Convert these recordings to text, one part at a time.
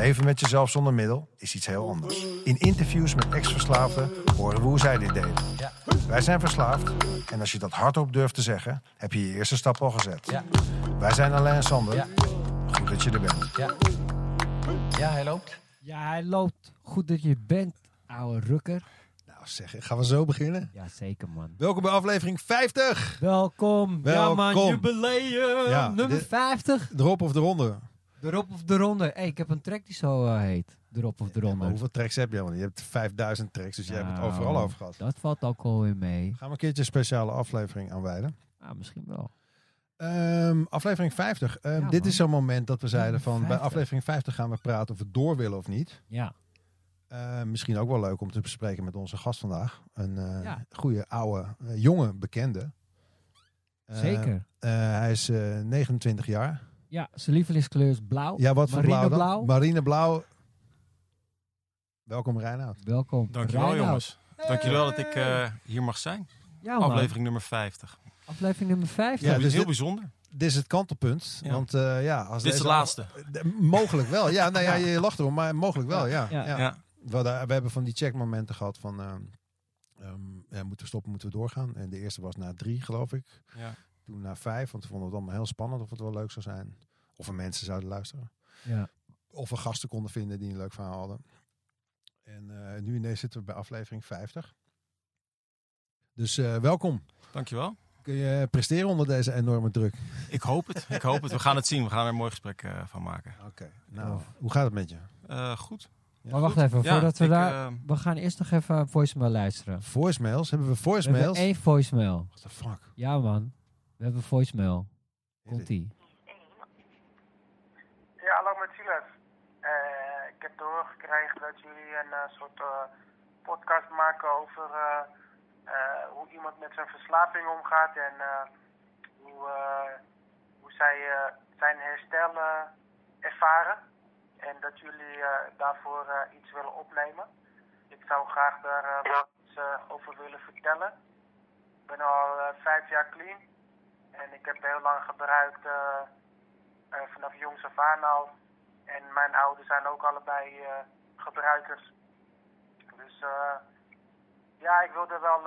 leven met jezelf zonder middel is iets heel anders. In interviews met ex-verslaafden horen we hoe zij dit deden. Ja. Wij zijn verslaafd en als je dat hardop durft te zeggen, heb je je eerste stap al gezet. Ja. Wij zijn Alain en Sander. Ja. Goed dat je er bent. Ja. Ja, hij loopt. Ja, hij loopt. Goed dat je bent, ouwe rukker. Nou zeg, gaan we zo beginnen? Ja, zeker man. Welkom bij aflevering 50. Welkom. Ja man, Welkom. jubileum. Ja, Nummer dit- 50. Erop of eronder? Erop of de ronde. hey, ik heb een track die zo eh, heet. Erop of de ronde. hoeveel tracks heb je helemaal niet? Je hebt 5000 tracks, dus jij hebt het Nou, overal over gehad. Dat valt ook wel weer mee. Gaan we een keertje een speciale aflevering aanwijden. Ah, misschien wel. Ehm, aflevering 50. Ehm, Ja, dit is zo'n moment dat we zeiden van... bij 50. aflevering 50 gaan we praten of we door willen of niet. Ja. Eh, misschien ook wel leuk om te bespreken met onze gast vandaag. Een eh, Ja. goede, oude, eh, jonge bekende. Zeker. hij is eh, 29 jaar. Ja, zijn lievelingskleur is blauw. Ja, wat voor blauw dan? Marineblauw. Welkom Reinoud. Welkom. Dankjewel Reinoud. jongens. Dankjewel dat ik eh, hier mag zijn. Ja. Aflevering nummer 50. Aflevering nummer 50. Ja, Heel, dus heel dit- bijzonder. Dit is het kantelpunt. Ja. Want eh, ja, als Dit is deze de laatste. Mogelijk wel. Ja, nou ja, Ja. je lacht erom, maar mogelijk wel, ja. Ja. ja. Ja. We, hadden- we hebben van die checkmomenten gehad van... ehm, ehm, ja, moeten we stoppen, moeten we doorgaan. En de eerste was na drie, geloof ik. Ja. Toen na vijf, want we vonden het allemaal heel spannend of het wel leuk zou zijn. Of er mensen zouden luisteren. Ja. Of we gasten konden vinden die een leuk verhaal hadden. En eh, nu ineens zitten we bij aflevering 50. Dus eh, welkom. Dankjewel. Kun je presteren onder deze enorme druk? Ik hoop het. Ik hoop het. We gaan het zien. We gaan er een mooi gesprek eh, van maken. Oké. Nou, hoe gaat het met je? Eh, goed. Ja, maar wacht goed. even, Ja, voordat we ik, daar... We gaan eerst nog even een voicemail luisteren. Voicemails? Hebben we We hebben voicemails? één voicemail. What the fuck? Ja man, we hebben voicemail. Komt-ie. Ja, hallo met Silas. Eh, ik heb doorgekregen dat jullie een eh, soort eh, podcast maken over eh, eh, hoe iemand met zijn verslaving omgaat en eh, hoe, eh, hoe zij zijn herstel ervaren. En dat jullie eh, daarvoor eh, iets willen opnemen. Ik zou graag daar wat iets eh, over willen vertellen. Ik ben al vijf jaar clean en ik heb heel lang gebruikt. eh, eh, vanaf jongs af aan al. En mijn ouders zijn ook allebei eh, gebruikers. Dus ja, ik wil er wel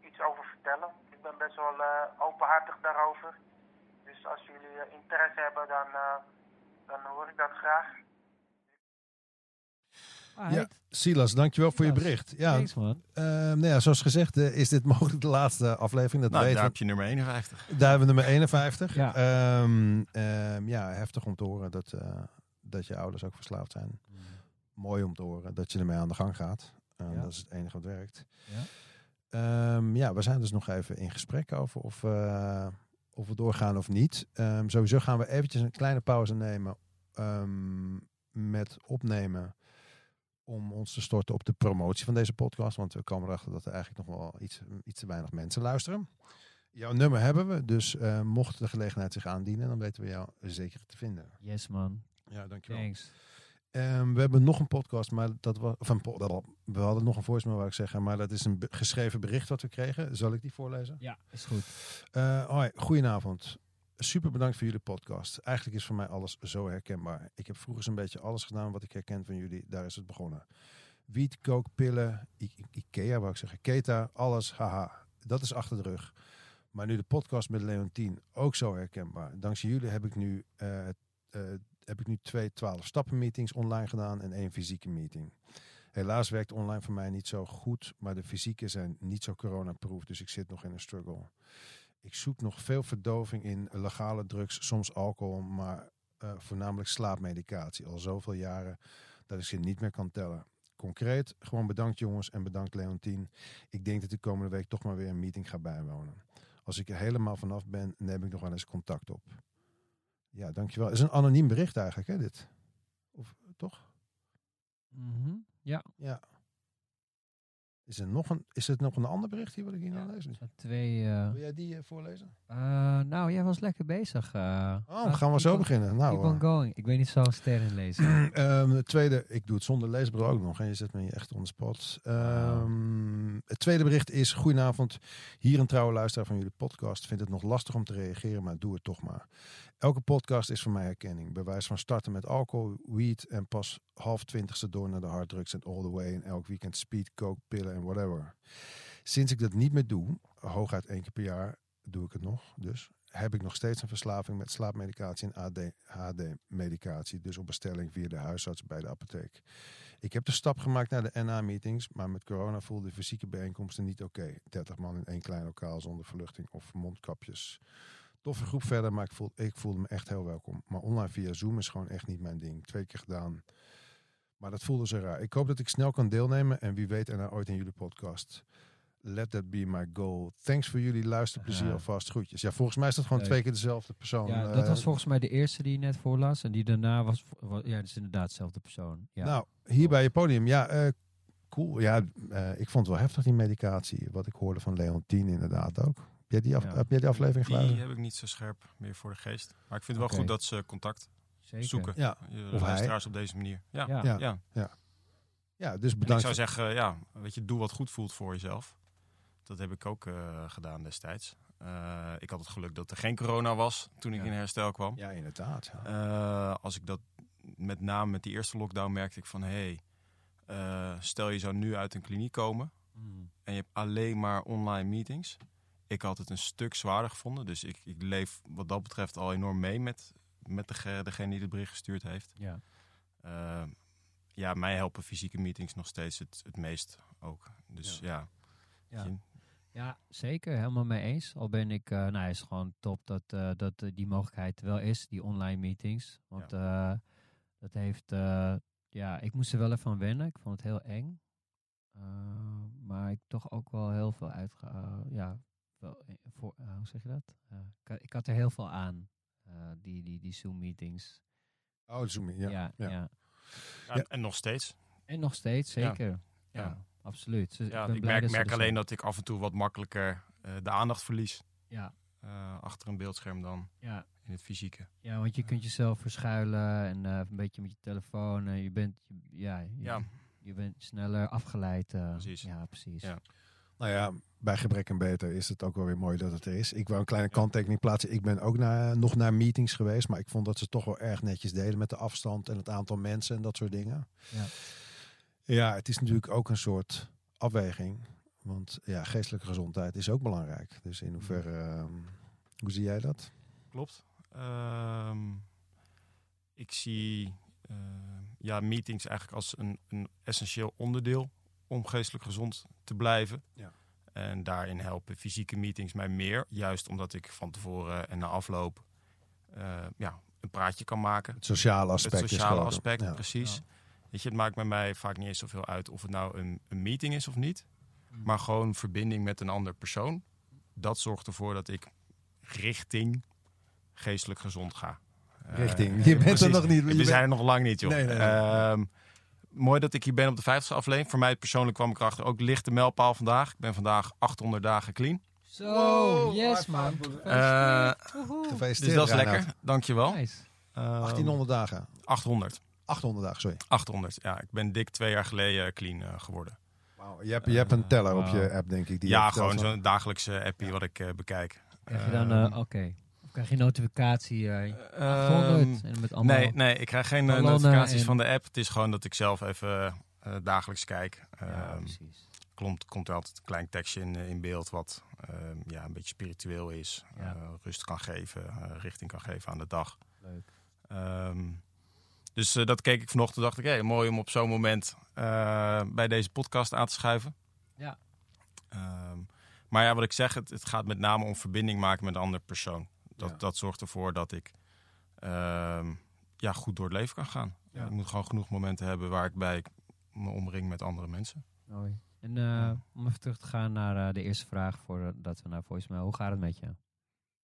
iets over vertellen. Ik ben best wel openhartig daarover. Dus als jullie interesse hebben, dan, dan hoor ik dat graag. Ja, Silas, dankjewel voor je bericht. Ja, Thanks man. eh, nou ja, zoals gezegd eh, is dit mogelijk de laatste aflevering. Dat nou, weten daar we. heb je nummer 51. Daar hebben we nummer 51. Ja. Ehm, ehm, ja, heftig om te horen dat, eh, dat je ouders ook verslaafd zijn. Mooi om te horen dat je ermee aan de gang gaat. Ehm, Ja. Dat is het enige wat werkt. Ja. Ehm, ja, we zijn dus nog even in gesprek over of, eh, of we doorgaan of niet. Ehm, sowieso gaan we eventjes een kleine pauze nemen ehm, met opnemen om ons te storten op de promotie van deze podcast. Want we komen erachter dat er eigenlijk nog wel iets, iets te weinig mensen luisteren. Jouw nummer hebben we, dus eh, mocht de gelegenheid zich aandienen, dan weten we jou zeker te vinden. Yes man, Ja, dankjewel. thanks. Ehm, we hebben nog een podcast, maar dat was. Po- we hadden nog een voicemail, wou ik zeggen, maar dat is een geschreven bericht wat we kregen. Zal ik die voorlezen? Ja, is goed. Eh, hoi, goedenavond. Super bedankt voor jullie podcast. Eigenlijk is voor mij alles zo herkenbaar. Ik heb vroeger zo'n beetje alles gedaan wat ik herken van jullie. Daar is het begonnen. Wiet, kook, pillen, Ikea wou ik zeggen, Keta, alles, haha. Dat is achter de rug. Maar nu de podcast met Leontien ook zo herkenbaar. Dankzij jullie heb ik nu, eh, eh, heb ik nu twee 12 stappen meetings online gedaan en één fysieke meeting. Helaas werkt online voor mij niet zo goed, maar de fysieke zijn niet zo coronaproof, dus ik zit nog in een struggle. Ik zoek nog veel verdoving in legale drugs, soms alcohol, maar eh, voornamelijk slaapmedicatie. Al zoveel jaren dat ik ze niet meer kan tellen. Concreet, gewoon bedankt jongens en bedankt Leontien. Ik denk dat ik komende week toch maar weer een meeting ga bijwonen. Als ik er helemaal vanaf ben, neem ik nog wel eens contact op. Ja, dankjewel. Het is een anoniem bericht eigenlijk, hè, dit? Of toch? Mhm. Ja, Ja. Is er nog een, is er nog een ander bericht hier wat ik hier nou lees? Twee, eh, Wil jij die eh, voorlezen? eh, nou, jij was lekker bezig. Oh, gaan we zo beginnen. Nou, Keep on going. Ik weet niet zo ster in lezen. Het tweede, ik doe het zonder leesbril ook nog. En je zet me hier echt on the spot. Ehm, het tweede bericht is: Goedenavond. Hier een trouwe luisteraar van jullie podcast. Vindt het nog lastig om te reageren, maar doe het toch maar. Elke podcast is voor mij herkenning. Bewijs van starten met alcohol, weed en pas half twintigste door naar de harddrugs en all the way. En elk weekend speed, coke, pillen en whatever. Sinds ik dat niet meer doe, hooguit één keer per jaar doe ik het nog, dus heb ik nog steeds een verslaving met slaapmedicatie en ADHD-medicatie. Dus op bestelling via de huisarts bij de apotheek. Ik heb de stap gemaakt naar de NA-meetings, maar met corona voelde de fysieke bijeenkomsten niet oké. 30 man in één klein lokaal zonder verluchting of mondkapjes. Toffe groep verder, maar ik, voel, ik voelde me echt heel welkom. Maar online via Zoom is gewoon echt niet mijn ding. Twee keer gedaan. Maar dat voelde zo raar. Ik hoop dat ik snel kan deelnemen en wie weet er nou ooit in jullie podcast. Let that be my goal. Thanks voor jullie luisterplezier Ja. alvast. Groetjes. Ja, volgens mij is dat gewoon Leuk. twee keer dezelfde persoon. ja, Eh, dat was volgens mij de eerste die je net voorlas. En die daarna was... wa- Ja, dat is inderdaad dezelfde persoon. Ja. Nou, hier bij je podium. Ja, eh, cool. Ja, eh, ik vond het wel heftig die medicatie. Wat ik hoorde van Leontien inderdaad ook. Heb jij die, af, Ja. heb jij die aflevering Die geluisterd? heb ik niet zo scherp meer voor de geest. Maar ik vind het wel goed dat ze contact Zeker. zoeken. Ja, Je Of luisteraars op deze manier. Ja, ja. Ja. Ja. ja dus En ik bedankt. zou zeggen, ja, weet je, doe wat goed voelt voor jezelf. Dat heb ik ook eh, gedaan destijds. Eh, ik had het geluk dat er geen corona was toen ik Ja. in herstel kwam. Ja, inderdaad. Ja. Eh, als ik dat met name met die eerste lockdown merkte ik van... hé, hey, eh, stel je zou nu uit een kliniek komen Mm. en je hebt alleen maar online meetings. Ik had het een stuk zwaarder gevonden. Dus ik, ik leef wat dat betreft al enorm mee met, met dege- degene die het bericht gestuurd heeft. Ja. Eh, ja, mij helpen fysieke meetings nog steeds het, het meest ook. Dus ja, Ja. Ja, zeker. Helemaal mee eens. Al ben ik, eh nou, het is gewoon top dat, eh, dat eh, die mogelijkheid wel is, die online meetings. Want dat heeft, ja, ik moest er wel even aan wennen. Ik vond het heel eng. Maar ik toch ook wel heel veel eh, ja, wel, eh, voor, eh, hoe zeg je dat? Eh, ik, had- ik had er heel veel aan, eh, die, die, die Zoom-meetings. Oh, zoom. Ja. Ja, ja. ja. Ja, Ja. En nog steeds. En nog steeds, zeker. Ja, Ja. absoluut. Dus Ja, ik merk, er alleen zijn. dat ik af en toe wat makkelijker eh, de aandacht verlies. Ja, eh, achter een beeldscherm dan ja. in het fysieke. Ja, want je kunt jezelf verschuilen en eh, een beetje met je telefoon. en je bent, je- ja, je, Ja. je bent sneller afgeleid. eh. Precies. Ja, precies. Ja. Nou ja, bij gebrek en beter is het ook wel weer mooi dat het er is. Ik wou een kleine kanttekening plaatsen. Ik ben ook naar, nog naar meetings geweest. Maar ik vond dat ze toch wel erg netjes deden met de afstand en het aantal mensen en dat soort dingen. Ja. Ja, het is natuurlijk ook een soort afweging. Want ja, geestelijke gezondheid is ook belangrijk. Dus in hoeverre, ehm, hoe zie jij dat? Klopt. Ehm, ik zie eh, ja, meetings eigenlijk als een, een essentieel onderdeel om geestelijk gezond te blijven. Ja. En daarin helpen fysieke meetings mij meer. Juist omdat ik van tevoren en na afloop eh, ja, een praatje kan maken. Het sociale aspect. het sociale aspect, ja. precies. Ja. Weet je, het maakt bij mij vaak niet eens zoveel uit of het nou een, een meeting is of niet. Mm. Maar gewoon verbinding met een ander persoon. Dat zorgt ervoor dat ik richting geestelijk gezond ga. Eh, Richting. Je bent er nog niet. je We bent- zijn er nog lang niet, joh. Nee, nee, nee. Ehm, mooi dat ik hier ben op de 50 aflevering. Voor mij persoonlijk kwam ik erachter ook lichte mijlpaal vandaag. Ik ben vandaag 800 dagen clean. Zo, Wow, yes man. Eh. Gefeliciteerd, dus dat is lekker. Dankjewel. Nice. Ehm, 1800 dagen. 800. 800 dagen, sorry. 800. Ja, ik ben dik twee jaar geleden clean eh, geworden. Wauw, je, hebt, je hebt een teller op je app, denk ik. Die ja, gewoon zo'n dagelijkse appie wat ik eh, bekijk. Krijg je dan, eh, Ehm, oké. Of krijg je notificatie? eh ehm, 800 en met allemaal... nee, nee, ik krijg geen eh, notificaties en- van de app. Het is gewoon dat ik zelf even eh, dagelijks kijk. Ja, Ehm, precies. komt, komt er altijd een klein tekstje in, eh, in beeld wat ehm, ja, een beetje spiritueel is. Ja. eh, rust kan geven, eh, richting kan geven aan de dag. Leuk. Ehm, dus eh, dat keek ik vanochtend. dacht ik, hé, mooi om op zo'n moment eh, bij deze podcast aan te schuiven. Ja. Ehm, maar ja, wat ik zeg, het, het gaat met name om verbinding maken met een andere persoon. Dat, Ja. dat zorgt ervoor dat ik ehm, ja, goed door het leven kan gaan. Ja. Ik moet gewoon genoeg momenten hebben waar ik bij me omring met andere mensen. Mooi. En eh, om even terug te gaan naar eh, de eerste vraag voordat we naar voicemail. Hoe gaat het met je?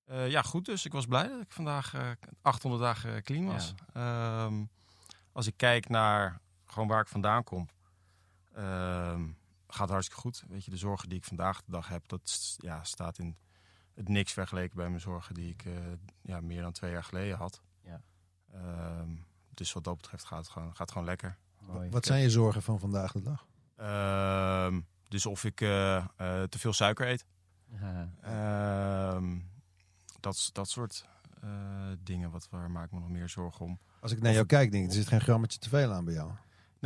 Eh, ja, goed dus. Ik was blij dat ik vandaag eh, 800 dagen clean was. Ehm, als ik kijk naar gewoon waar ik vandaan kom, ehm, gaat hartstikke goed. Weet je, de zorgen die ik vandaag de dag heb, dat ja, staat in het niks vergeleken bij mijn zorgen die ik eh, ja, meer dan twee jaar geleden had. Ja. Ehm, dus wat dat betreft gaat het gewoon, gaat het gewoon lekker. Mooi. Wat zijn je zorgen van vandaag de dag? Ehm, dus of ik eh, eh, te veel suiker eet. Ehm, dat, dat soort eh, dingen, wat, waar maak ik me nog meer zorgen om? Als ik naar jou kijk, denk ik, er zit geen grammetje te veel aan bij jou.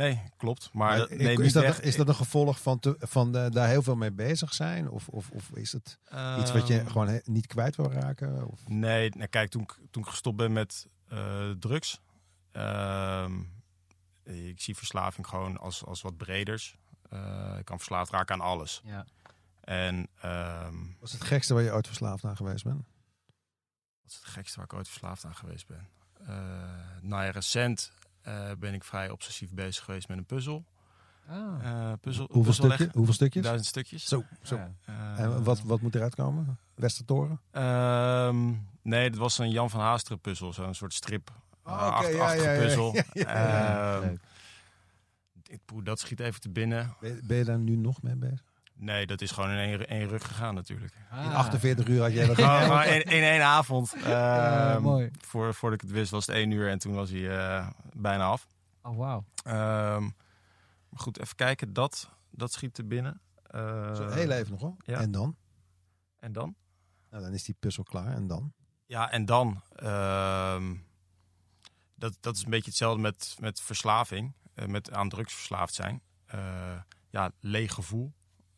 Nee, klopt. Maar, neemt is, niet dat, is dat een gevolg van, te, van de, daar heel veel mee bezig zijn? Of, of, of is het iets wat je Ehm, gewoon he- niet kwijt wil raken? Of? Nee, nou, kijk, toen, ik- toen ik gestopt ben met eh, drugs, ehm, ik zie verslaving gewoon als, als wat breders. Eh, ik kan verslaafd raken aan alles. Ja. En ehm, Wat is het gekste waar je ooit verslaafd aan geweest bent? wat is het gekste waar ik ooit verslaafd aan geweest ben? Eh nou ja, recent eh, ben ik vrij obsessief bezig geweest met een puzzel. Ah. Eh, puzzel Hoeveel, puzzel stukje, hoeveel stukjes? Duizend stukjes. Zo, zo. Ja. Eh, En wat, wat moet eruit komen? Westertoren? Ehm, nee, het was een Jan van Haasteren puzzel. Zo'n soort strip. Oh, uh, oké, acht- ja, achtige ja, ja, puzzel. ja, ja, Ehm, Leuk. dat schiet even te binnen. Ben, je- ben je daar nu nog mee bezig? Nee, dat is gewoon in één, één rug gegaan natuurlijk. In Ah. 48 uur had jij dat Gewoon, in, in één avond. Ehm, mooi. voor, voordat ik het wist was het één uur en toen was hij eh, bijna af. Oh, wauw. Ehm, goed, even kijken. Dat, dat schiet te binnen. Eh, Zo, heel even nog hoor. ja. En dan? En dan? Nou, dan is die puzzel klaar. En dan? Ja, en dan, ehm, dat, dat is een beetje hetzelfde met, met verslaving, eh, met aan drugs verslaafd zijn. Ja, leeg gevoel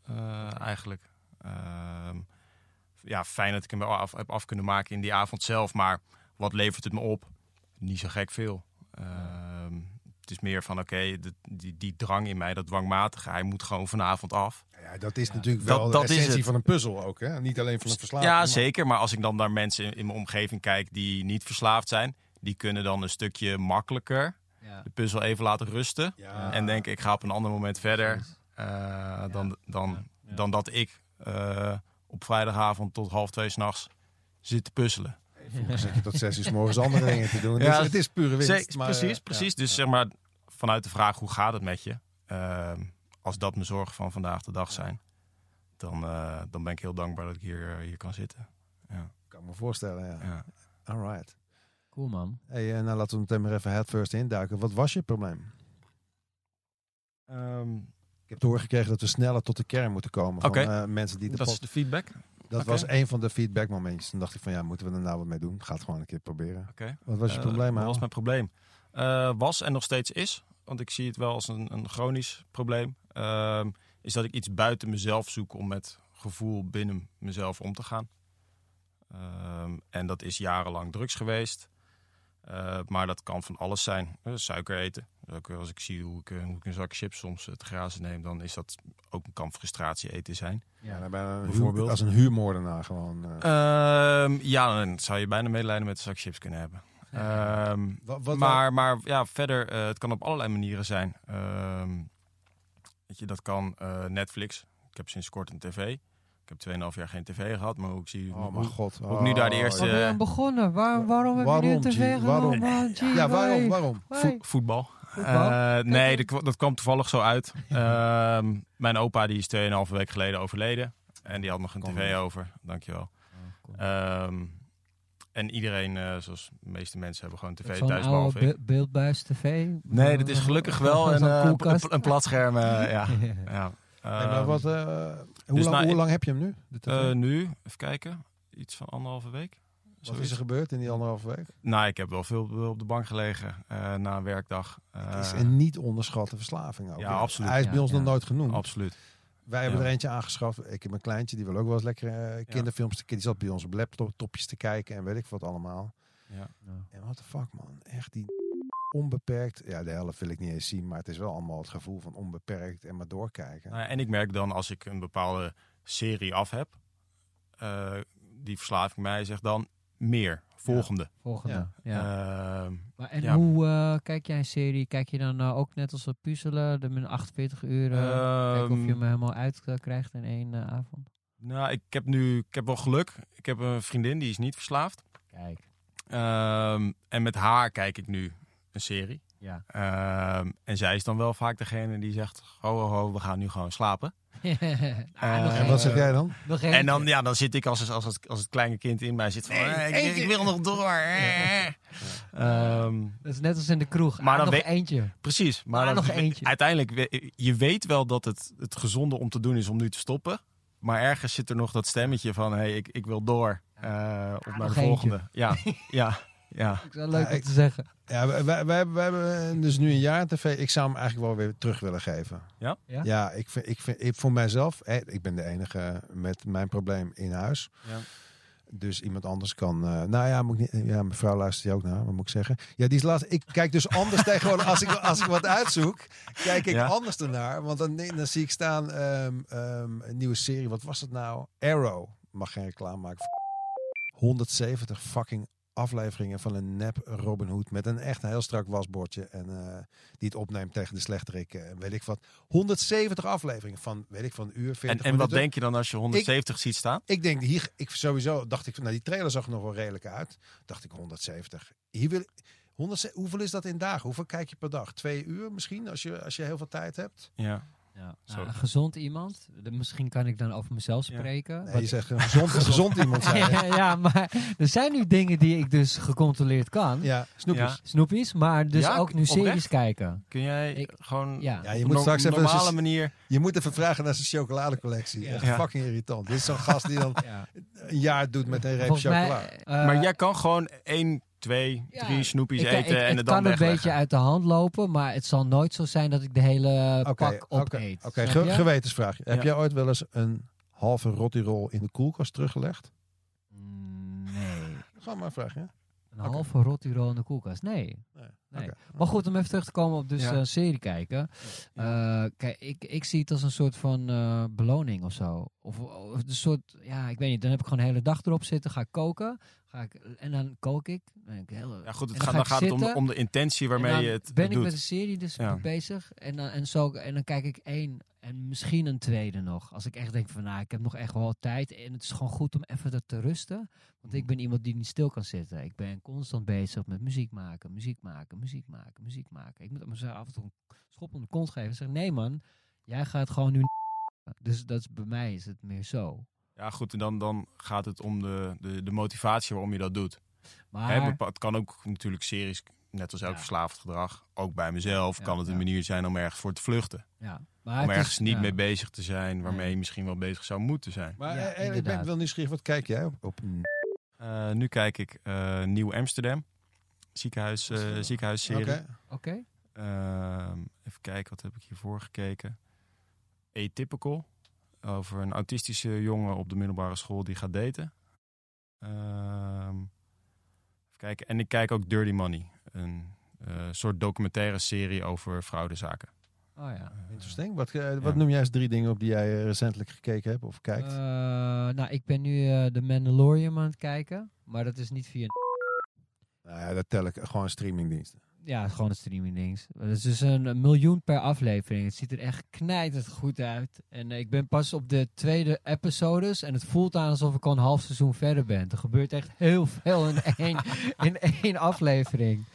eh, eigenlijk. Ehm, ja, fijn dat ik hem wel af, heb af kunnen maken in die avond zelf, maar wat levert het me op? Niet zo gek veel. Ehm, het is meer van, oké, die, die drang in mij, dat dwangmatige, hij moet gewoon vanavond af. Ja, dat is natuurlijk Dat- wel dat de is essentie het. van een puzzel ook. Hè? Niet alleen van een verslaving. Ja, maar- zeker. Maar als ik dan naar mensen in, in mijn omgeving kijk die niet verslaafd zijn, die kunnen dan een stukje makkelijker Ja. de puzzel even laten rusten. Ja. En denken, ik ga op een ander moment verder Eh, dan, dan, dan dat ik eh, op vrijdagavond tot half twee s'nachts zit te puzzelen. Dan zit je tot zes uur 's morgens andere dingen te doen. Ja, dus het is pure winst. Maar, precies, eh, precies. ja. Dus zeg maar, vanuit de vraag hoe gaat het met je? Ehm, als dat mijn zorgen van vandaag de dag zijn, dan, eh, dan ben ik heel dankbaar dat ik hier, hier kan zitten. Ja, kan ik me voorstellen, ja. ja. Alright. Cool, man. Hey, nou, laten we meteen maar even head first induiken. Wat was je probleem? Ehm, heb te horen gekregen dat we sneller tot de kern moeten komen. Van Oké. eh, mensen die de dat is pod- de feedback. Dat was een van de feedbackmomentjes. Toen dacht ik van ja, moeten we er nou wat mee doen? Ga het gewoon een keer proberen. Oké. Wat was je Eh, probleem? Wat was mijn probleem? Eh, was en nog steeds is, want ik zie het wel als een, een chronisch probleem, ehm, is dat ik iets buiten mezelf zoek om met gevoel binnen mezelf om te gaan. Ehm, en dat is jarenlang drugs geweest. Maar dat kan van alles zijn. Suiker eten. Ook als ik zie hoe ik, eh, hoe ik een zak chips soms eh, te grazen neem, dan is dat ook kan frustratie eten zijn. Ja, dan ben je een huur- Bijvoorbeeld. als een huurmoordenaar gewoon. eh. Ehm, ja, dan zou je bijna medelijden met een zak chips kunnen hebben. Ehm, Wat- wat- maar, maar ja, verder, eh, het kan op allerlei manieren zijn. Ehm, weet je, dat kan eh, Netflix. Ik heb sinds kort een tv. Ik heb 2,5 jaar geen tv gehad, maar ik zie... Oh mijn god. ik nu daar de Oh, eerste- Eh, begonnen? Waar, waarom heb je waarom, nu een tv Waarom? genomen? G, Ja, waarom? Waarom? Vo- voetbal. Eh, nee, dat, dat kwam toevallig zo uit. Ehm, mijn opa die is 2,5 week geleden overleden. En die had nog een Kom tv over. Dankjewel. Oh. Ehm, en iedereen, eh, zoals de meeste mensen, hebben gewoon tv Zo'n thuis, oude be- beeldbuis tv? Nee, dit is gelukkig wel een, eh, een, een platscherm. eh, ja. ja. Wat, hoe, dus lang, nou, hoe ik- lang heb je hem nu? De tv? eh, nu, even kijken, iets van anderhalve week. Wat zoiets. is er gebeurd in die anderhalve week? Nou, ik heb wel veel op de bank gelegen eh, na een werkdag. Het is Eh, een niet onderschatte verslaving ook. ja, hè? absoluut. Hij is bij Ja, ons nog nooit genoemd. Absoluut. Wij hebben er eentje aangeschaft. Ik heb mijn kleintje, die wil ook wel eens lekker eh, kinderfilms. te- Die zat bij ons op laptopjes te kijken en weet ik wat allemaal. Ja. En what the fuck man, echt die onbeperkt. Ja, de helft wil ik niet eens zien, maar het is wel allemaal het gevoel van onbeperkt en maar doorkijken. Nou ja, en ik merk dan als ik een bepaalde serie af heb, eh, die verslaving mij zegt dan meer, volgende. Volgende. Ja. Ehm, Maar en ja. hoe eh, kijk jij een serie? Kijk je dan eh, ook net als dat puzzelen, de min 48 uur? eh, kijken of je ehm, hem helemaal uit eh, krijgt in één avond? nou, ik heb nu ik heb wel geluk. Ik heb een vriendin die is niet verslaafd. Kijk. Ehm, en met haar kijk ik nu een serie. Ja. Ehm, en zij is dan wel vaak degene die zegt, ho, ho, ho, we gaan nu gewoon slapen. Ah, nog en wat zeg jij dan? En dan, ja, dan zit ik als, als, het, als het kleine kind in mij zit van, eh, ik, ik wil nog door. eh. Ehm, Dat is net als in de kroeg. Maar Maar dan nog weet- eentje. precies. Maar Ah, dan nog eentje. uiteindelijk, je weet wel dat het, het gezonde om te doen is om nu te stoppen. Maar ergens zit er nog dat stemmetje van, hey, ik, ik wil door. eh op naar nog de volgende. Ja, ja, ja. Ik zou leuk Ja, om ik- te zeggen. Ja, wij, wij, wij, hebben- wij hebben dus nu een jaar tv. Ik zou hem eigenlijk wel weer terug willen geven. Ja? Ja? Ja, ik vind, ik vind ik, voor mijzelf, hè, ik ben de enige met mijn probleem in huis. Ja. Dus iemand anders kan. eh, nou ja, moet ik niet, ja, mijn vrouw luistert je ook naar. Wat moet ik zeggen? Ja, die is laatst. Ik kijk dus anders tegenwoordig. Als ik, als ik wat uitzoek, kijk ik Ja. anders ernaar. Want dan, dan zie ik staan ehm, ehm, een nieuwe serie. Wat was het nou? Arrow. Mag geen reclame maken. 170 fucking afleveringen van een nep Robin Hood met een echt heel strak wasbordje en eh, die het opneemt tegen de slechterik en weet ik wat. 170 afleveringen van weet ik van een uur 40 En, en wat denk je dan als je 170 ziet staan? Ik denk hier, ik sowieso dacht ik, nou die trailer zag er nog wel redelijk uit. Dacht ik 170. Hier wil 100, hoeveel is dat in dagen? Hoeveel kijk je per dag? Twee uur misschien als je, als je heel veel tijd hebt? Ja. Ja. Zo. Nou, een gezond iemand. De- misschien kan ik dan over mezelf Ja. spreken. Nee, je zegt een gezond, een gezond iemand zijn. ja, ja, maar er zijn nu dingen die ik dus gecontroleerd kan. Ja, snoepjes. Ja. Snoepies, maar dus Ja, ook nu oprecht? series kijken. Kun jij Ik- gewoon Ja. Ja, je op moet een straks even normale manier... Je moet even vragen naar zijn chocoladecollectie. Ja. Echt Ja. fucking irritant. Dit is zo'n gast die dan Ja. een jaar doet met een reep chocola. eh, maar jij kan gewoon één, twee, ja, drie snoepjes ik- eten ik- en het het dan kan een beetje uit de hand lopen, maar het zal nooit zo zijn dat ik de hele pak oké, opeet. Oké, gewetensvraag. Heb jij ooit wel eens een halve rottirol in de koelkast teruggelegd? Mm, Nee. Gewoon maar een vraag, ja? Een Oké. halve rotiro in de koelkast. Nee. Nee. Maar goed, om even terug te komen op dus Ja. eh, serie kijken. Eh, kijk, ik, ik zie het als een soort van eh, beloning of zo. Of, of een soort, ja, ik weet niet. Dan heb ik gewoon de hele dag erop zitten. Ga ik koken. Ga ik, en dan kook ik. Heel, Ja, goed, het dan gaat, ga dan gaat het om, de intentie En waarmee je het ben ik doet. met een serie dus Ja. bezig. En dan, en, zo, en dan kijk ik één en misschien een tweede nog. Als ik echt denk van, nou, ik heb nog echt wel tijd. En het is gewoon goed om even te rusten. Want ik ben iemand die niet stil kan zitten. Ik ben constant bezig met muziek maken, muziek maken, muziek maken, muziek maken. Ik moet mezelf af en toe een schop om de kont geven. En zeggen, nee man, jij gaat gewoon nu... Dus dat is, bij mij is het meer zo. Ja, goed, en dan, dan gaat het om de, de, de motivatie waarom je dat doet. Maar... Het kan ook natuurlijk series, net als elk Ja. verslaafd gedrag, ook bij mezelf, Ja, kan het een manier zijn om ergens voor te vluchten. ja, maar om het is- ergens niet ja. mee bezig te zijn waarmee je misschien wel bezig zou moeten zijn. Maar Ja, eh, eh, ik ben wel nieuwsgierig. Wat kijk jij op? op Eh, nu kijk ik eh, Nieuw Amsterdam, ziekenhuis, eh, ziekenhuisserie. Oké. Ehm, even kijken, wat heb ik hiervoor gekeken? Atypical. Over een autistische jongen op de middelbare school die gaat daten. Ehm, even kijken. En ik kijk ook Dirty Money. Een eh, soort documentaire serie over fraudezaken. Oh ja. Interesting. Wat, eh, wat Ja. noem jij eens drie dingen op die jij eh, recentelijk gekeken hebt of kijkt? Eh, nou, ik ben nu de Mandalorian aan het kijken. Maar dat is niet via... nou ja, dat tel ik gewoon streamingdiensten. Ja, gewoon een streamingdings. Het is dus een, miljoen per aflevering. Het ziet er echt knijtend goed uit. En ik ben pas op de tweede episodes. En het voelt aan alsof ik al een half seizoen verder ben. Er gebeurt echt heel veel in één, in één aflevering.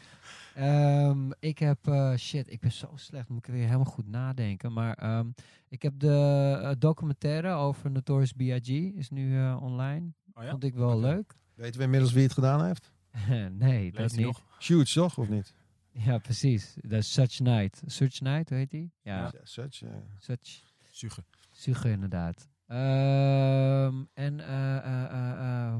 Ehm, ik heb... eh, shit, ik ben zo slecht. Moet ik weer helemaal goed nadenken. Maar ehm, ik heb de eh, documentaire over Notorious B.I.G. Is nu eh, online. Oh ja? Vond ik wel leuk. Weten we inmiddels wie het gedaan heeft? nee, dat hij niet. nog? Huge, toch? Of niet? Ja, precies. Dat is Such Night. Such Night, hoe heet die? Ja, Ja. Such, eh. Such. Suge, inderdaad. Ehm, en eh eh eh eh,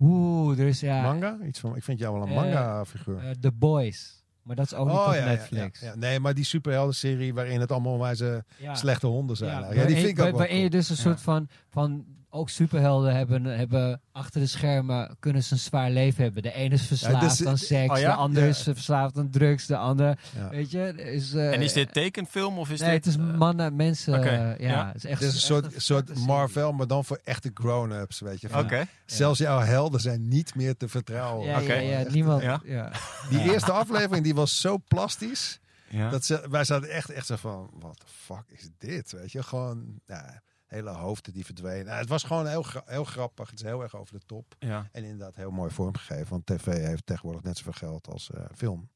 Oeh, er is ja. Manga? Iets van, ik vind jou wel een manga-figuur. The Boys. Maar dat is ook niet op Netflix. Oh, Ja, ja. Nee, maar die superhelden-serie waarin het allemaal wijze Ja. slechte honden zijn. Ja, Ja, ja, die vind ik ook wel Waarin je dus een soort van, van ook superhelden hebben, hebben achter de schermen kunnen ze een zwaar leven hebben. De ene is verslaafd dus- aan seks, oh ja? de ander Ja. is verslaafd aan drugs, de ander, Ja. weet je, is... eh, En is dit tekenfilm of is nee, dit... het is eh, mannen, mensen, eh, ja, ja. Het is echt is een soort, soort. Marvel, maar dan voor echte grown-ups, weet je. Oké. Zelfs jouw helden zijn niet meer te vertrouwen. Ja, Oké. ja, niemand. Ja. Ja. Die Ja. eerste aflevering die was zo plastisch. Ja. Dat ze, wij zaten echt, echt zo van, wat de fuck is dit? Weet je, gewoon ja, hele hoofden die verdwenen. Nou, het was gewoon heel, heel grappig. Het is heel erg over de top. Ja. En inderdaad heel mooi vormgegeven. Want tv heeft tegenwoordig net zoveel geld als eh, film.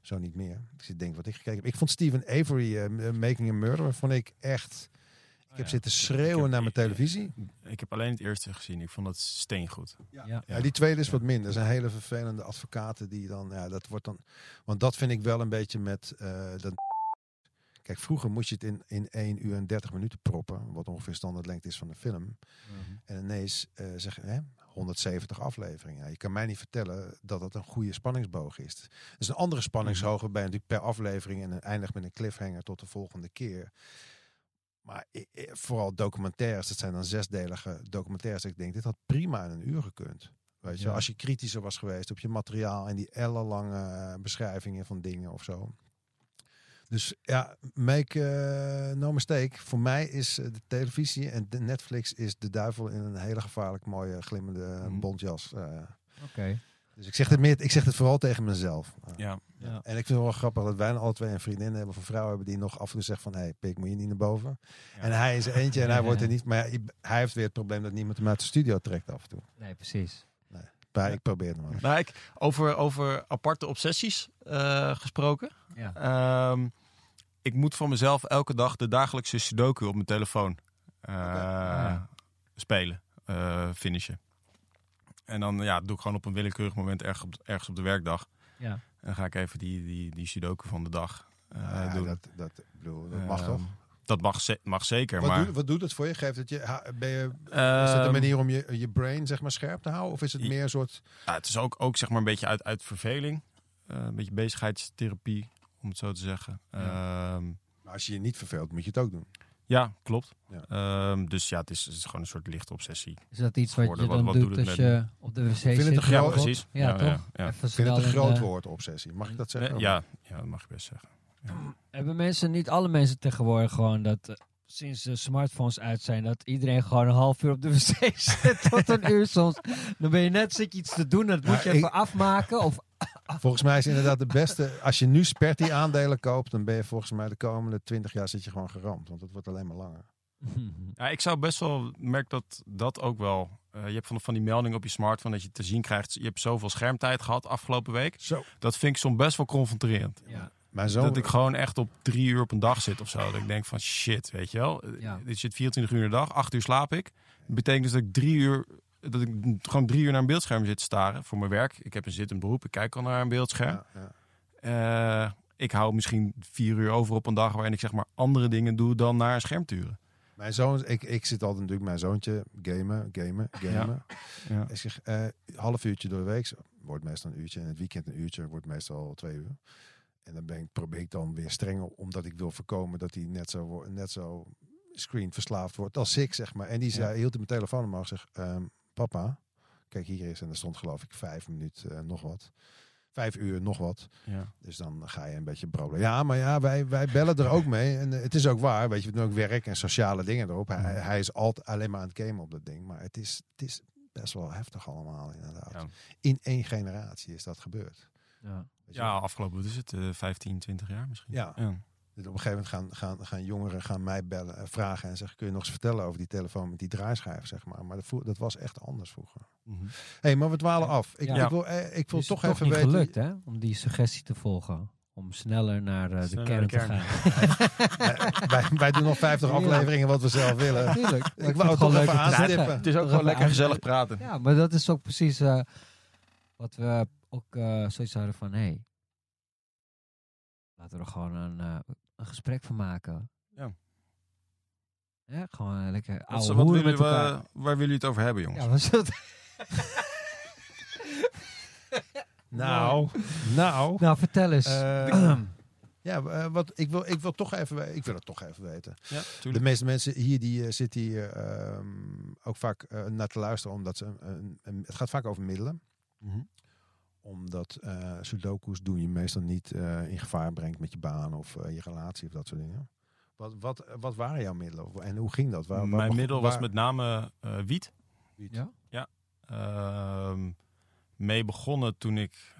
Zo niet meer. Dus ik denk wat ik gekeken heb. Ik vond Stephen Avery, eh, Making a Murderer, vond ik echt... Ik heb zitten schreeuwen heb- naar mijn televisie. Ik heb alleen het eerste gezien. Ik vond dat steengoed. Ja. Ja, die tweede is wat minder. Er zijn hele vervelende advocaten die dan, ja, dat wordt dan, want dat vind ik wel een beetje met, eh, dat, kijk, vroeger moest je het in, in 1 uur en 30 minuten proppen, wat ongeveer standaardlengte is van de film. En ineens eh zeggen, hè, 170 afleveringen. Ja, je kan mij niet vertellen dat dat een goede spanningsboog is. Is een andere spanningshoog waarbij je natuurlijk per aflevering en eindigt met een cliffhanger tot de volgende keer. Maar vooral documentaires, dat zijn dan zesdelige documentaires. Ik denk, dit had prima in een uur gekund. Weet je, Ja. als je kritischer was geweest op je materiaal en die ellenlange eh, beschrijvingen van dingen of zo. Dus ja, make eh, no mistake. Voor mij is eh, de televisie en de Netflix is de duivel in een hele gevaarlijk mooie glimmende Mhm. bontjas. eh. Oké. dus ik zeg, het meer, ik zeg het vooral tegen mezelf. Eh, Ja. Ja. En ik vind het wel grappig dat wij alle twee een vriendin hebben of een vrouw hebben die nog af en toe zegt van hé, hey, pik, moet je niet naar boven. Ja. En hij is er eentje en hij wordt er niet. Maar ja, hij heeft weer het probleem dat niemand hem uit de studio trekt af en toe. Nee, precies. Maar ik probeer het maar. Nou, ik, over, over aparte obsessies eh, gesproken. Ja. Ehm, ik moet van mezelf elke dag de dagelijkse sudoku op mijn telefoon eh, Ja. spelen, eh, finishen. En dan ja, doe ik gewoon op een willekeurig moment ergens op, ergens op de werkdag. Ja. En dan ga ik even die, die, die sudoku van de dag eh, Ja, doen. dat, dat, bedoel, dat mag Ehm, toch? Dat mag, ze- mag zeker, Wat, maar... doet, wat doet het voor je? Geeft het je, ben je is het Ehm, een manier om je, je brain zeg maar scherp te houden? Of is het meer een soort... Ja, het is ook, ook zeg maar een beetje uit, uit verveling. Eh, een beetje bezigheidstherapie, om het zo te zeggen. Ja. Ja, Maar als je je niet verveelt, moet je het ook doen. ja klopt. Ja. Ehm, dus ja, het is, het is gewoon een soort lichte obsessie. Is dat iets wat je dan Wat- wat doet doet het als met je op de wc het zit? een groot- Ja, precies. Ja, Ja, toch? ja, ja. Even Ik vind het een groot eh, woord, obsessie. Mag ik dat zeggen? Nee, ja, ja, dat mag je best zeggen. Hebben mensen, niet alle mensen tegenwoordig gewoon dat... eh, Sinds de smartphones uit zijn, dat iedereen gewoon een half uur op de wc zit tot een uur soms. Dan ben je net zit je iets te doen, dat moet je ik- even afmaken. Of Volgens mij is inderdaad de beste... Als je nu Sperti aandelen koopt, dan ben je volgens mij de komende 20 jaar zit je gewoon geramd. Want het wordt alleen maar langer. Ja, ik zou best wel merk dat dat ook wel. eh, je hebt van, van die melding op je smartphone dat je te zien krijgt. Je hebt zoveel schermtijd gehad afgelopen week. Zo. Dat vind ik soms best wel confronterend. ja. Mijn zoon... Dat ik gewoon echt op drie uur op een dag zit of zo. Dat ik denk van shit, weet je wel. Ja. Dit zit 24 uur in de dag, acht uur slaap ik. Dat betekent dus dat ik drie uur, dat ik gewoon drie uur naar een beeldscherm zit te staren voor mijn werk. Ik heb een zittend beroep, ik kijk al naar een beeldscherm. Ja, ja. Eh, ik hou misschien vier uur over op een dag waarin ik zeg maar andere dingen doe dan naar een scherm turen. Mijn zoon, ik, ik zit altijd natuurlijk mijn zoontje gamen, gamen, gamen. Ja. Ik zeg, eh half uurtje door de week, zo. wordt meestal een uurtje. En het weekend een uurtje, wordt meestal twee uur. En dan ben ik, probeer ik dan weer strenger, omdat ik wil voorkomen dat hij net zo, net zo screen verslaafd wordt als ik, zeg maar. En die zei, hield hij mijn telefoon omhoog zegt, ehm, papa, kijk hier is. En er stond geloof ik vijf minuten eh, nog wat. Vijf uur nog wat. Ja. Dus dan ga je een beetje broden. Ja, maar ja, wij, wij bellen er ook mee. En eh, het is ook waar. Weet je, we doen ook werk en sociale dingen erop. Hij, hij is altijd alleen maar aan het gamen op dat ding. Maar het is, het is best wel heftig allemaal, inderdaad. Ja. In één generatie is dat gebeurd. Ja. Ja, afgelopen, wat is het, eh 15, 20 jaar misschien. Ja. Dus op een gegeven moment gaan, gaan, gaan jongeren gaan mij bellen, eh, vragen en zeggen: Kun je nog eens vertellen over die telefoon met die draaischijf? Zeg maar. Maar dat, dat was echt anders vroeger. Mhm. Hé, hey, maar we dwalen af. Ik, Ja. ik wil, eh, ik wil Is toch het even niet weten. gelukt, hè? Om die suggestie te volgen. Om sneller naar eh, de Sneller kern te de kern. gaan. Wij, wij doen nog 50 Ja. afleveringen wat we zelf willen. Natuurlijk. Ik vind wou het toch gewoon even leuk om te aanstippen. Het is ook gewoon lekker gezellig praten. Ja, maar dat is ook precies eh, wat we ook eh zoiets hadden van... Hé, hey, laten we er gewoon een, eh, een gesprek van maken. Ja. Ja, gewoon lekker Wat, ouwe wat hoeren willen we- waar willen jullie het over hebben, jongens? Ja, Nou, nou. Nou, vertel eens. Eh, ja, wat, ik, wil, ik, wil toch even, ik wil het toch even weten. Ja, De meeste mensen hier die zitten hier ehm, ook vaak naar te luisteren, omdat ze. het gaat vaak over middelen. Mhm. Omdat eh sudoku's doen je meestal niet eh, in gevaar brengt met je baan of eh, je relatie of dat soort dingen. Wat, wat, wat waren jouw middelen en hoe ging dat? Waar, waar Mijn middel was met name eh, wiet. ja? Ehm, mee begonnen toen ik,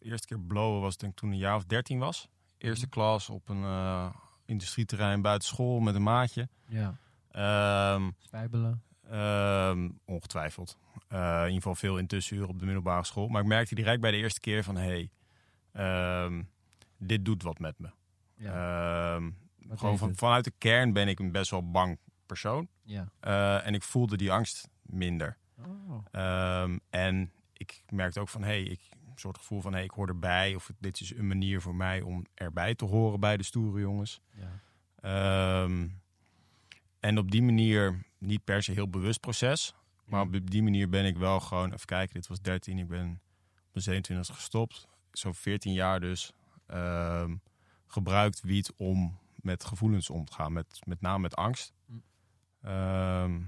eerste keer blowen was denk ik toen een jaar of dertien was. Eerste klas op een eh, industrieterrein buiten school met een maatje. Ja. Ehm, Spijbelen. Ehm, ongetwijfeld. Eh, in ieder geval veel in tussenuren op de middelbare school. Maar ik merkte direct bij de eerste keer van... hé, hey, ehm, dit doet wat met me. Ja. Ehm, gewoon van, vanuit de kern ben ik een best wel bang persoon. Ja. Eh, en ik voelde die angst minder. Oh. En ik merkte ook van... hé, hey, ik een soort gevoel van... hé, hey, ik hoor erbij. Of dit is een manier voor mij om erbij te horen bij de stoere jongens. Ja. En op die manier, niet per se heel bewust proces. Maar op die manier ben ik wel gewoon, even kijken, dit was 13, ik ben op mijn 27 gestopt. Zo'n 14 jaar dus ehm, gebruikt wiet om met gevoelens om te gaan. Met, met name met angst. Hm. Ehm,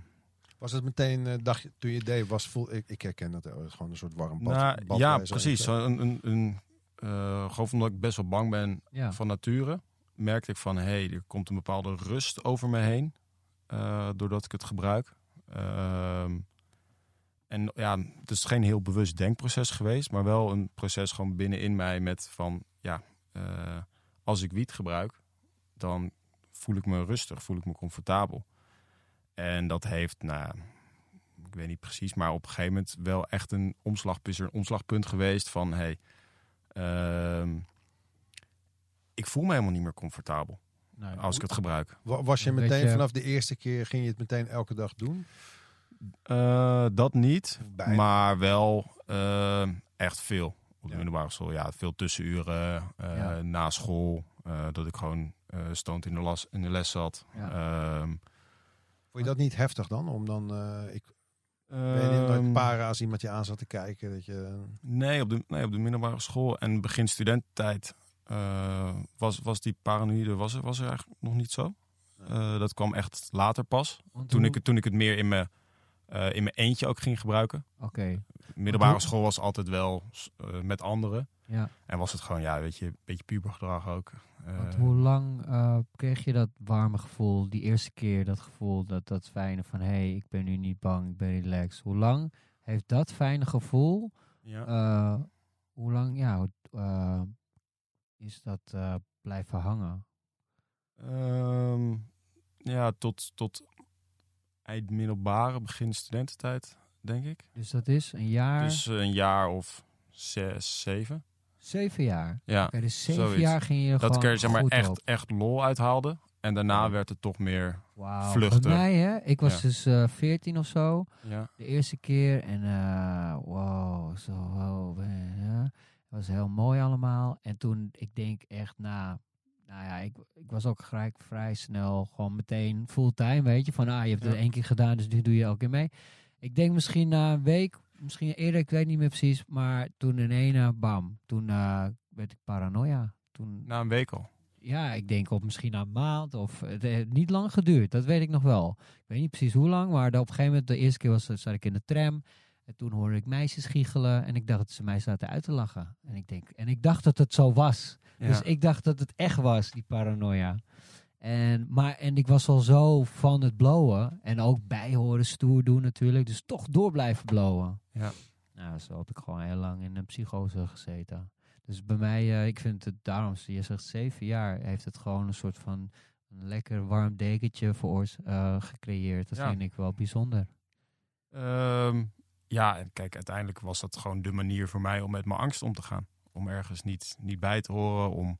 Was het meteen, eh, dacht je, toen je deed, was voel, ik, ik herken dat, eh, gewoon een soort warm bad. nou, bad ja, zo'n- precies. Zo Een, een, een, eh, gewoon omdat ik best wel bang ben Ja. van nature, merkte ik van hé, hey, er komt een bepaalde rust over me heen. Eh, doordat ik het gebruik. Ehm, en ja, het is geen heel bewust denkproces geweest, maar wel een proces gewoon binnenin mij met van ja, eh, als ik wiet gebruik, dan voel ik me rustig, voel ik me comfortabel. En dat heeft, nou, ik weet niet precies, maar op een gegeven moment wel echt een een omslagpunt geweest van hey, ehm, ik voel me helemaal niet meer comfortabel Nou, als ik het gebruik. Wa- Was je Een meteen vanaf de eerste keer, ging je het meteen elke dag doen? Eh, dat niet, Bijna. maar wel eh, echt veel op de Ja. middelbare school. Ja, veel tussenuren, eh, Ja. na school, eh, dat ik gewoon eh stoond in de, las, in de les zat. Ja. Ehm, Vond je dat niet heftig dan? Om dan, eh, ik ben je ehm, para als iemand je aan zat te kijken? Dat je, Nee, op de, nee, op de middelbare school en begin studententijd eh, was, was die paranoïde was er, was er eigenlijk nog niet zo. Eh, dat kwam echt later pas. Toen ik, het- toen ik het meer in mijn, eh, in mijn eentje ook ging gebruiken. Oké, Middelbare school was altijd wel eh, met anderen. ja. En was het gewoon, ja, weet je, een beetje pubergedrag ook. Eh, Want hoe lang eh, kreeg je dat warme gevoel, die eerste keer dat gevoel, dat, dat fijne van hé, hey, ik ben nu niet bang, ik ben relaxed. Hoe lang heeft dat fijne gevoel, ja. eh, hoe lang ja, eh, is dat eh, blijven hangen? Ehm, ja, tot, tot eind middelbare, begin studententijd, denk ik. Dus dat is een jaar, Dus eh, een jaar of zes, zeven. zeven jaar. Ja, Oké, dus zeven zoiets. jaar ging je dat gewoon ik er zeg maar echt, op. echt lol uithaalde. En daarna werd het toch meer, vluchten. Bij mij, hè, ik was Ja. dus eh 14 of zo. ja, De eerste keer en wow, zo wow, ja. Was heel mooi allemaal. En toen, ik denk echt na, nou ja, ik, ik was ook gelijk vrij snel gewoon meteen fulltime, weet je. Van, ah, je hebt het Ja. één keer gedaan, dus nu doe je elke keer mee. Ik denk misschien na een week, misschien eerder, ik weet niet meer precies. Maar toen in ene, bam, toen eh, werd ik paranoia. Toen, na een week al. ja, ik denk op misschien een maand of het heeft niet lang geduurd. Dat weet ik nog wel. Ik weet niet precies hoe lang, maar op een gegeven moment, de eerste keer was, zat ik in de tram. En toen hoorde ik meisjes giechelen en ik dacht dat ze mij zaten uit te lachen. En ik, denk, en ik dacht dat het zo was. Ja. Dus ik dacht dat het echt was, die paranoia. En, maar, en ik was al zo van het blowen. En ook bijhoren, stoer doen natuurlijk. Dus toch door blijven blowen. Ja. Nou, zo heb ik gewoon heel lang in een psychose gezeten. Dus bij mij, eh, ik vind het daarom, je zegt zeven jaar, heeft het gewoon een soort van een lekker warm dekentje voor eh, gecreëerd. Dat Ja. vind ik wel bijzonder. Ehm, ja, en kijk, uiteindelijk was dat gewoon de manier voor mij om met mijn angst om te gaan. Om ergens niet, niet bij te horen, om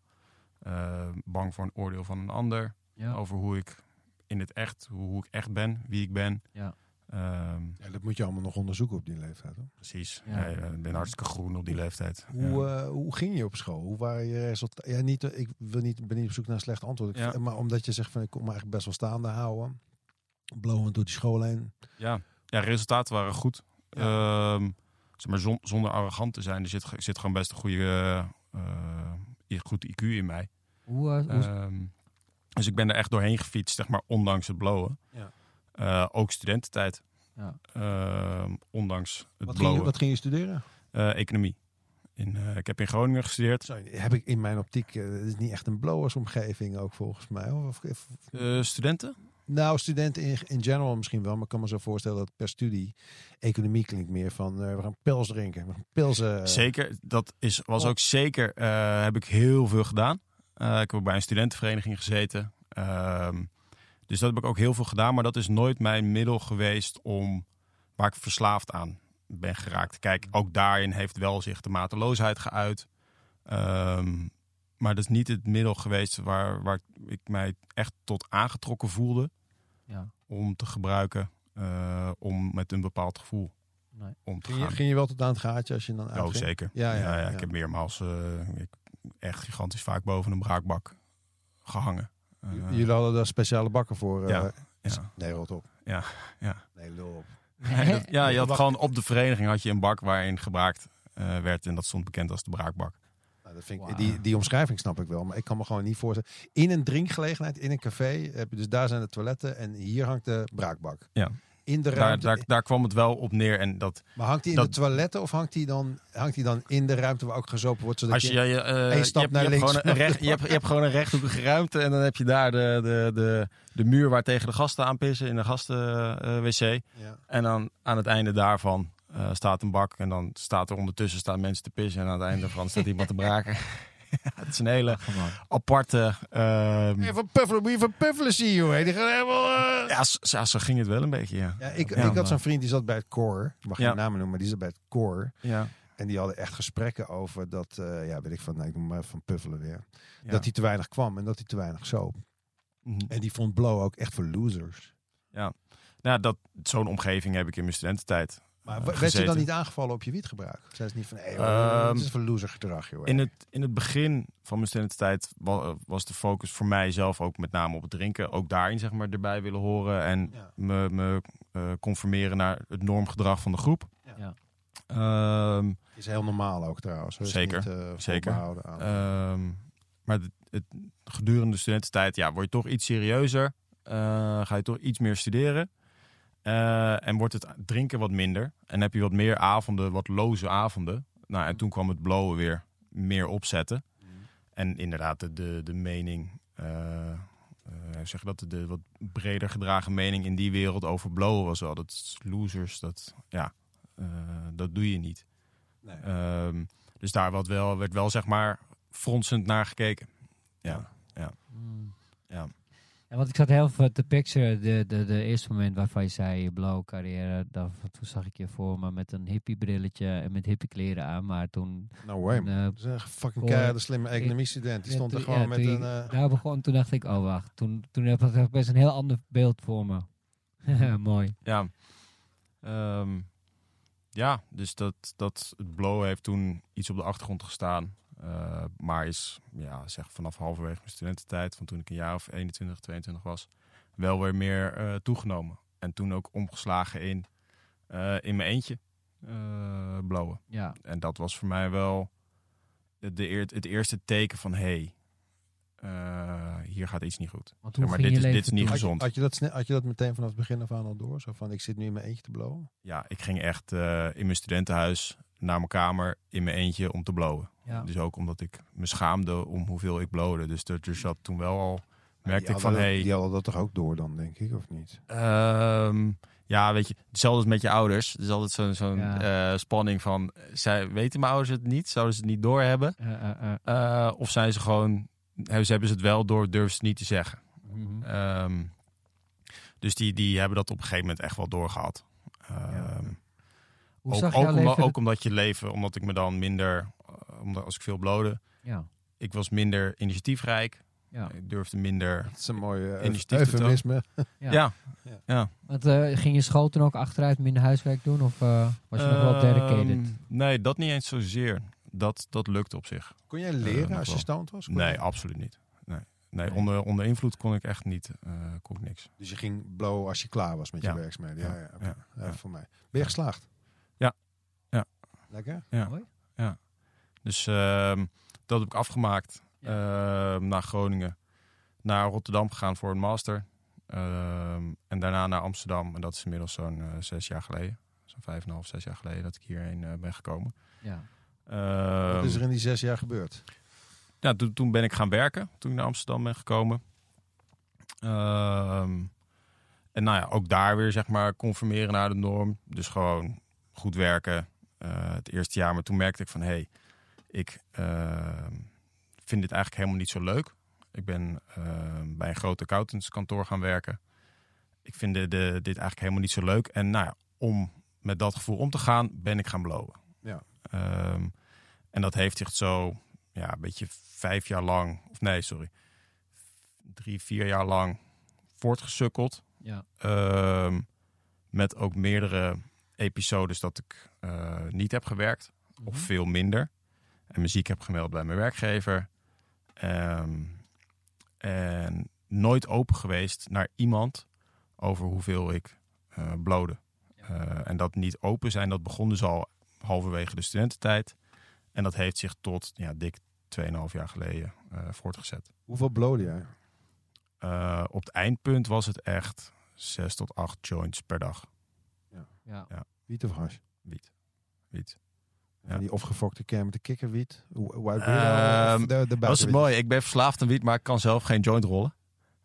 eh, bang voor een oordeel van een ander. Ja. Over hoe ik in het echt, hoe, hoe ik echt ben, wie ik ben. Ja. Ehm, ja, dat moet je allemaal nog onderzoeken op die leeftijd. Hoor. precies. Ja. Ja. ik ben hartstikke groen op die leeftijd. Hoe, Ja. eh, hoe ging je op school? Hoe waren je resultaten? Ja, niet, eh, ik wil niet, ben niet op zoek naar een slecht antwoord. Ik-. Maar omdat je zegt van ik kon me eigenlijk best wel staande houden. Blowend door die school heen. ja. ja, resultaten waren goed. Ehm, zeg maar, zon- zonder arrogant te zijn, er zit, zit gewoon best een goede, eh, goed IQ in mij. Hoe, eh, hoe- Ehm, dus ik ben er echt doorheen gefietst, zeg maar, ondanks het blowen. Ja. Eh, ook studententijd. Ja. Ehm, ondanks het Wat ging, je, wat ging je studeren? Eh, economie. In, eh, ik heb in Groningen gestudeerd. Zo, heb ik in mijn optiek, het is niet echt een blowersomgeving ook volgens mij. Of, of- of- Eh, studenten? Nou, studenten in, in general misschien wel, maar ik kan me zo voorstellen dat per studie economie klinkt meer van eh, we gaan pils drinken, we gaan pils. eh, Zeker. Dat is, was ook zeker, eh, heb ik heel veel gedaan. Eh, ik heb ook bij een studentenvereniging gezeten. Ehm, Dus dat heb ik ook heel veel gedaan. Maar dat is nooit mijn middel geweest om waar ik verslaafd aan ben geraakt. Kijk, ook daarin heeft wel zich de mateloosheid geuit. Ehm, maar dat is niet het middel geweest waar, waar ik mij echt tot aangetrokken voelde Ja. om te gebruiken. eh, om met een bepaald gevoel Nee. om te Ging je, gaan. ging je wel tot aan het gaatje als je dan Oh, uitging? zeker. Ja, ja, ja, ja. Ik heb meermaals eh, ik, echt gigantisch vaak boven een braakbak gehangen. Eh, Jullie hadden daar speciale bakken voor. eh, Ja, ja. Nee, rot op. Ja, ja. Nee, lul op. Nee, dat- ja, je had gewoon op de vereniging had je een bak waarin gebraakt eh, werd. En dat stond bekend als de braakbak. Dat vind ik, die, die omschrijving snap ik wel, maar ik kan me gewoon niet voorstellen. In een drinkgelegenheid, in een café, heb je dus daar zijn de toiletten en hier hangt de braakbak. Ja. In de Daar, ruimte. daar, daar kwam het wel op neer. En dat, maar hangt die in dat- de toiletten of hangt die dan, hangt die dan in de ruimte waar ook gezopen wordt? Zodat als je, je, je, eh, één je, stap hebt, naar je, links. gewoon een recht, je, hebt, je hebt gewoon een rechthoekige ruimte. En dan heb je daar de, de, de, de muur waar tegen de gasten aan pissen in de gasten-wc. ja. en dan aan het einde daarvan eh, staat een bak. En dan staat er ondertussen staan mensen te pissen. En aan het einde daarvan staat iemand te braken. het is een hele aparte... ehm, Even puffelen, moet je van puffelen zien, joh. Die gaan helemaal... eh. ja, zo, ja, zo ging het wel een beetje, ja. Ja, ik, Ja, ik had zo'n vriend die zat bij het koor. Ik mag Ja. geen namen noemen, maar die zat bij het koor. ja. En die hadden echt gesprekken over dat, eh, ja, weet ik van, nou, ik noem maar van puffelen weer. ja. Dat hij te weinig kwam en dat hij te weinig zoop. Mhm. En die vond Blow ook echt voor losers. Nou, dat, zo'n omgeving heb ik in mijn studententijd. Maar eh, werd je dan gezeten. niet aangevallen op je wietgebruik? Ze niet van, hey, Ehm, dit is voor loser gedrag, joh. In het, in het begin van mijn studententijd wa- was de focus voor mij zelf ook met name op het drinken. Ook daarin zeg maar erbij willen horen en Ja. me, me eh, conformeren naar het normgedrag van de groep. Ja. Ehm, Is heel normaal ook trouwens. Is Zeker, niet, eh, zeker. aan. Ehm, maar het, het, gedurende de studententijd ja, word je toch iets serieuzer. Eh, ga je toch iets meer studeren. Eh, en wordt het drinken wat minder. En heb je wat meer avonden, wat loze avonden. Nou, en toen kwam het blowen weer meer opzetten. En inderdaad, de, de, de mening, hoe zeg dat, de wat breder gedragen mening in die wereld over blowen was wel. Dat losers, dat, ja, dat doe je niet. Nee. Ehm, dus daar werd wel, werd wel zeg maar fronsend naar gekeken. Ja. Mm. Ja. Ja, want ik zat heel veel te picture de, de, de eerste moment waarvan je zei je blauwe carrière. Dat, toen zag ik je voor me met een hippie brilletje en met hippie kleren aan. Maar toen... No way, eh, Dat is een fucking Voor- keiharde slimme economie-student. Die ja, stond er gewoon ja, met toen een... eh, Daar begon, toen dacht ik, oh wacht. Toen, toen heb ik best een heel ander beeld voor me. Mooi. Ja. Ehm, ja, dus dat, dat het blow heeft toen iets op de achtergrond gestaan. Eh, maar is, ja, zeg vanaf halverwege mijn studententijd, van toen ik een jaar of 21, 22 was, wel weer meer eh, toegenomen. En toen ook omgeslagen in, eh, in mijn eentje eh blowen. Ja, En dat was voor mij wel de, eer- het eerste teken van, hé, hey, eh, hier gaat iets niet goed. want Zeg hoe maar, dit je is- dit is niet toen? had, je, gezond. had, je dat had je dat meteen vanaf het begin af aan al door? Zo van, ik zit nu in mijn eentje te blowen? Ja, ik ging echt eh, in mijn studentenhuis naar mijn kamer in mijn eentje om te blowen. Ja. Dus ook omdat ik me schaamde om hoeveel ik blowde. Dus er, er zat toen wel al, merkte ik van, dat- Die hadden dat toch ook door dan, denk ik, of niet? ehm, ja, weet je, hetzelfde als met je ouders. Er is altijd zo'n zo'n Ja. eh, spanning van, zij, weten mijn ouders het niet? Zouden ze het niet doorhebben? Eh, eh, eh. Eh, of zijn ze gewoon, hebben ze hebben ze het wel door, durven ze het niet te zeggen? Mhm. Ehm, dus die, die hebben dat op een gegeven moment echt wel doorgehad. Ehm, Hoe ook, zag ook, jouw omdat, leven? ook omdat je leven, omdat ik me dan minder, eh, omdat als ik veel blode, Ja, ik was minder initiatiefrijk. ja. Ik durfde minder. Dat is een mooie Initiatief uh, eufemisme. Ja. Ja, Want, eh, ging je school toen ook achteruit minder huiswerk doen? Of eh, was je nog wel Ehm, dedicated? Nee, dat niet eens zozeer. Dat, dat lukte op zich. Kon jij leren als je stoned was? Kon Nee, je- absoluut niet. Nee, nee, Nee. Onder, onder invloed kon ik echt niet. eh kon ik niks. Dus je ging blowen als je klaar was met je Ja. werkzaamheden? Ja, Ja, ja, oké. ja, Ja, ja. voor mij. Ben je geslaagd? Ja. Ja. Lekker? Ja. Mooi. Dus ehm, dat heb ik afgemaakt. Ehm, naar Groningen. Naar Rotterdam gegaan voor een master. Ehm, en daarna naar Amsterdam. En dat is inmiddels zo'n eh, zes jaar geleden. Zo'n vijf en een half, zes jaar geleden dat ik hierheen eh, ben gekomen. Ja. Wat is er in die zes jaar gebeurd? ja, toen, toen ben ik gaan werken. Toen ik naar Amsterdam ben gekomen. En nou ja, ook daar weer zeg maar conformeren naar de norm. Dus gewoon goed werken. Eh, het eerste jaar. Maar toen merkte ik van... hé, hey, ik ehm, vind dit eigenlijk helemaal niet zo leuk. Ik ben eh, bij een groot accountantskantoor gaan werken. Ik vind de, de- dit eigenlijk helemaal niet zo leuk. En nou ja, om met dat gevoel om te gaan, ben ik gaan blowen. Ja. Ehm, en dat heeft zich zo ja, een beetje vijf jaar lang, of nee, sorry, drie, vier jaar lang voortgesukkeld. Ja. Ehm, met ook meerdere episodes dat ik eh, niet heb gewerkt. Of Mhm. veel minder. En muziek heb gemeld bij mijn werkgever. Ehm, en nooit open geweest naar iemand over hoeveel ik eh blode. Eh, en dat niet open zijn, dat begon dus al halverwege de studententijd. En dat heeft zich tot ja, dik 2,5 jaar geleden eh, voortgezet. Hoeveel blode jij? Eh, op het eindpunt was het echt 6 tot 8 joints per dag. Ja. Wiet of hash? Wiet. Wiet. En Ja. die opgefokte kern met de kikkerwiet? Hoe, hoe uit Ehm, de, de Dat is mooi. Ik ben verslaafd aan wiet, maar ik kan zelf geen joint rollen.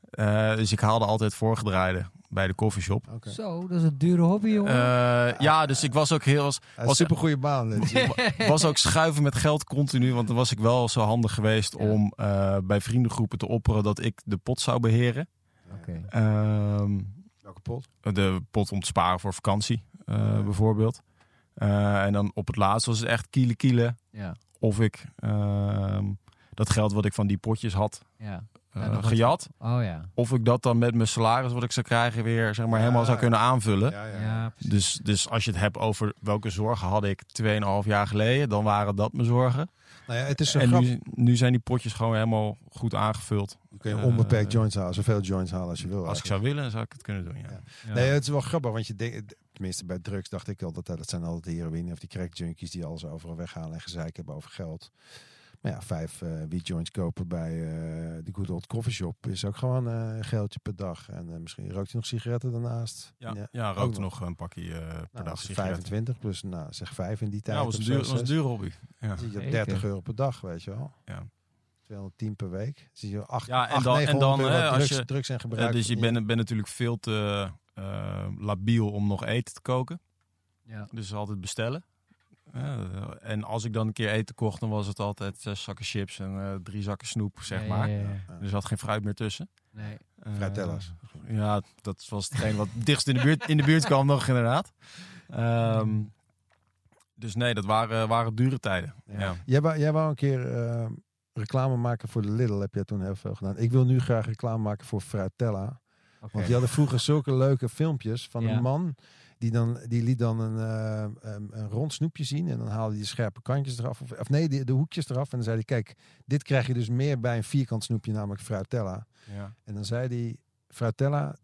Eh, dus ik haalde altijd voorgedraaide bij de koffieshop. Oké. Zo, dat is een dure hobby, jongen. Eh, ja, dus ik was ook heel... Was, Ja, was- super goede baan. was ook schuiven met geld continu. Want dan was ik wel zo handig geweest Ja. om eh, bij vriendengroepen te opperen dat ik de pot zou beheren. Oké. Ehm, Welke pot? de pot om te sparen voor vakantie, Ja. bijvoorbeeld. Eh, en dan op het laatst was het echt kielen kielen. Ja. Of ik ehm, dat geld wat ik van die potjes had Ja. eh, gejat. Oh ja. Of ik dat dan met mijn salaris wat ik zou krijgen weer zeg maar, helemaal zou kunnen aanvullen. Ja. Dus, dus als je het hebt over welke zorgen had ik 2,5 jaar geleden, dan waren dat mijn zorgen. Nou ja, het is zo En nu, nu zijn die potjes gewoon helemaal goed aangevuld. Dan kun je onbeperkt joints halen. Zoveel joints halen als je wil. Als ik zou willen, zou ik het kunnen doen. Ja. Ja. Ja. Nee, het is wel grappig, want je denkt, tenminste bij drugs dacht ik altijd, dat zijn altijd de heroïne of die crack junkies die alles overal weghalen en gezeik hebben over geld. Maar ja, vijf eh weed joints kopen bij eh, de good old coffee shop is ook gewoon eh, een geldje per dag. En eh, misschien rookt je nog sigaretten daarnaast. Ja, Ja, ja, ook rookte nog. nog een pakje eh, per Nou, dag dat is sigaretten. 25 plus, nou zeg vijf in die tijd. Ja, was een, duur, was een hobby. Ja. Zit je op Zeker. 30 euro per dag, weet je wel. Ja. 210 per week. Zit je 8, Ja, en 8 dan- en 900 dan, als drugs, je- drugs en Eh, gebruik. dus je bent, bent natuurlijk veel te eh, labiel om nog eten te koken. Ja. Dus altijd bestellen. Eh, en als ik dan een keer eten kocht, dan was het altijd zes zakken chips en eh, drie zakken snoep, zeg maar. ja, ja, ja. Er zat geen fruit meer tussen. Nee. Eh, Fruitellers. ja, dat was hetgeen wat dichtst in de buurt, in de buurt kwam nog inderdaad. Ehm, dus nee, dat waren, waren dure tijden. Ja. Ja. Jij, wou, jij wou een keer eh, reclame maken voor de Lidl, heb jij toen heel veel gedaan. Ik wil nu graag reclame maken voor Fruitella. Oké. Want die hadden vroeger zulke leuke filmpjes van Ja. een man. Die, dan, die liet dan een, eh, een, een rond snoepje zien. En dan haalde hij de scherpe kantjes eraf. Of, of nee, de, de hoekjes eraf. En dan zei hij, kijk, dit krijg je dus meer bij een vierkant snoepje, namelijk Fruitella. Ja. En dan zei hij, Fruitella,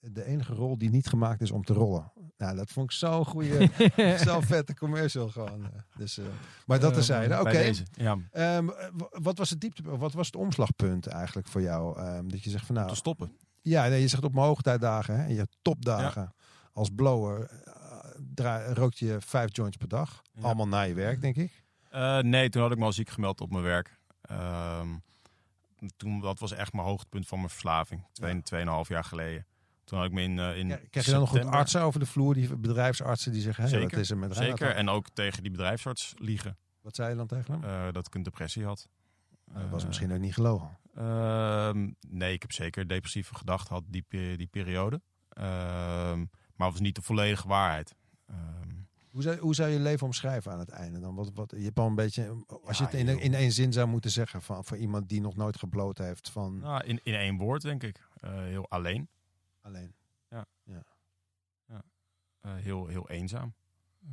de enige rol die niet gemaakt is om te rollen. Nou, dat vond ik zo'n goede, zo'n vette commercial gewoon. eh. Dus, eh, maar dat terzijde. Oké, Bij deze. Ja, Ehm, wat was het diepte, wat was het omslagpunt eigenlijk voor jou? Ehm, dat je zegt van nou, te stoppen. ja, nee, je zegt op mijn hoogtijdagen hè, en je topdagen als blower draai, rookt je vijf joints per dag, Ja. allemaal na je werk, denk ik. Eh, nee, toen had ik me al ziek gemeld op mijn werk. Ehm, toen, dat was echt mijn hoogtepunt van mijn verslaving. Twee, Ja. Tweeënhalf jaar geleden. Toen had ik me in, eh, in Krijg krijg je dan nog goed artsen over de vloer, die bedrijfsartsen die zeggen, Zeker, wat is er met Zeker. En ook tegen die bedrijfsarts liegen. Wat zei je dan tegen hem? dat ik een depressie had. Dat was misschien ook niet gelogen. Ehm, nee, ik heb zeker depressieve gedachten gehad die, die periode. Ehm, maar het was niet de volledige waarheid. Ehm, Hoe zou, hoe zou je leven omschrijven aan het einde dan? Wat, wat, je hebt al een beetje, als je Ja, het in, in één zin zou moeten zeggen van, voor iemand die nog nooit gebloot heeft van nou, in, in één woord, denk ik. Eh, heel alleen. alleen. Eh, heel, heel eenzaam. Eh,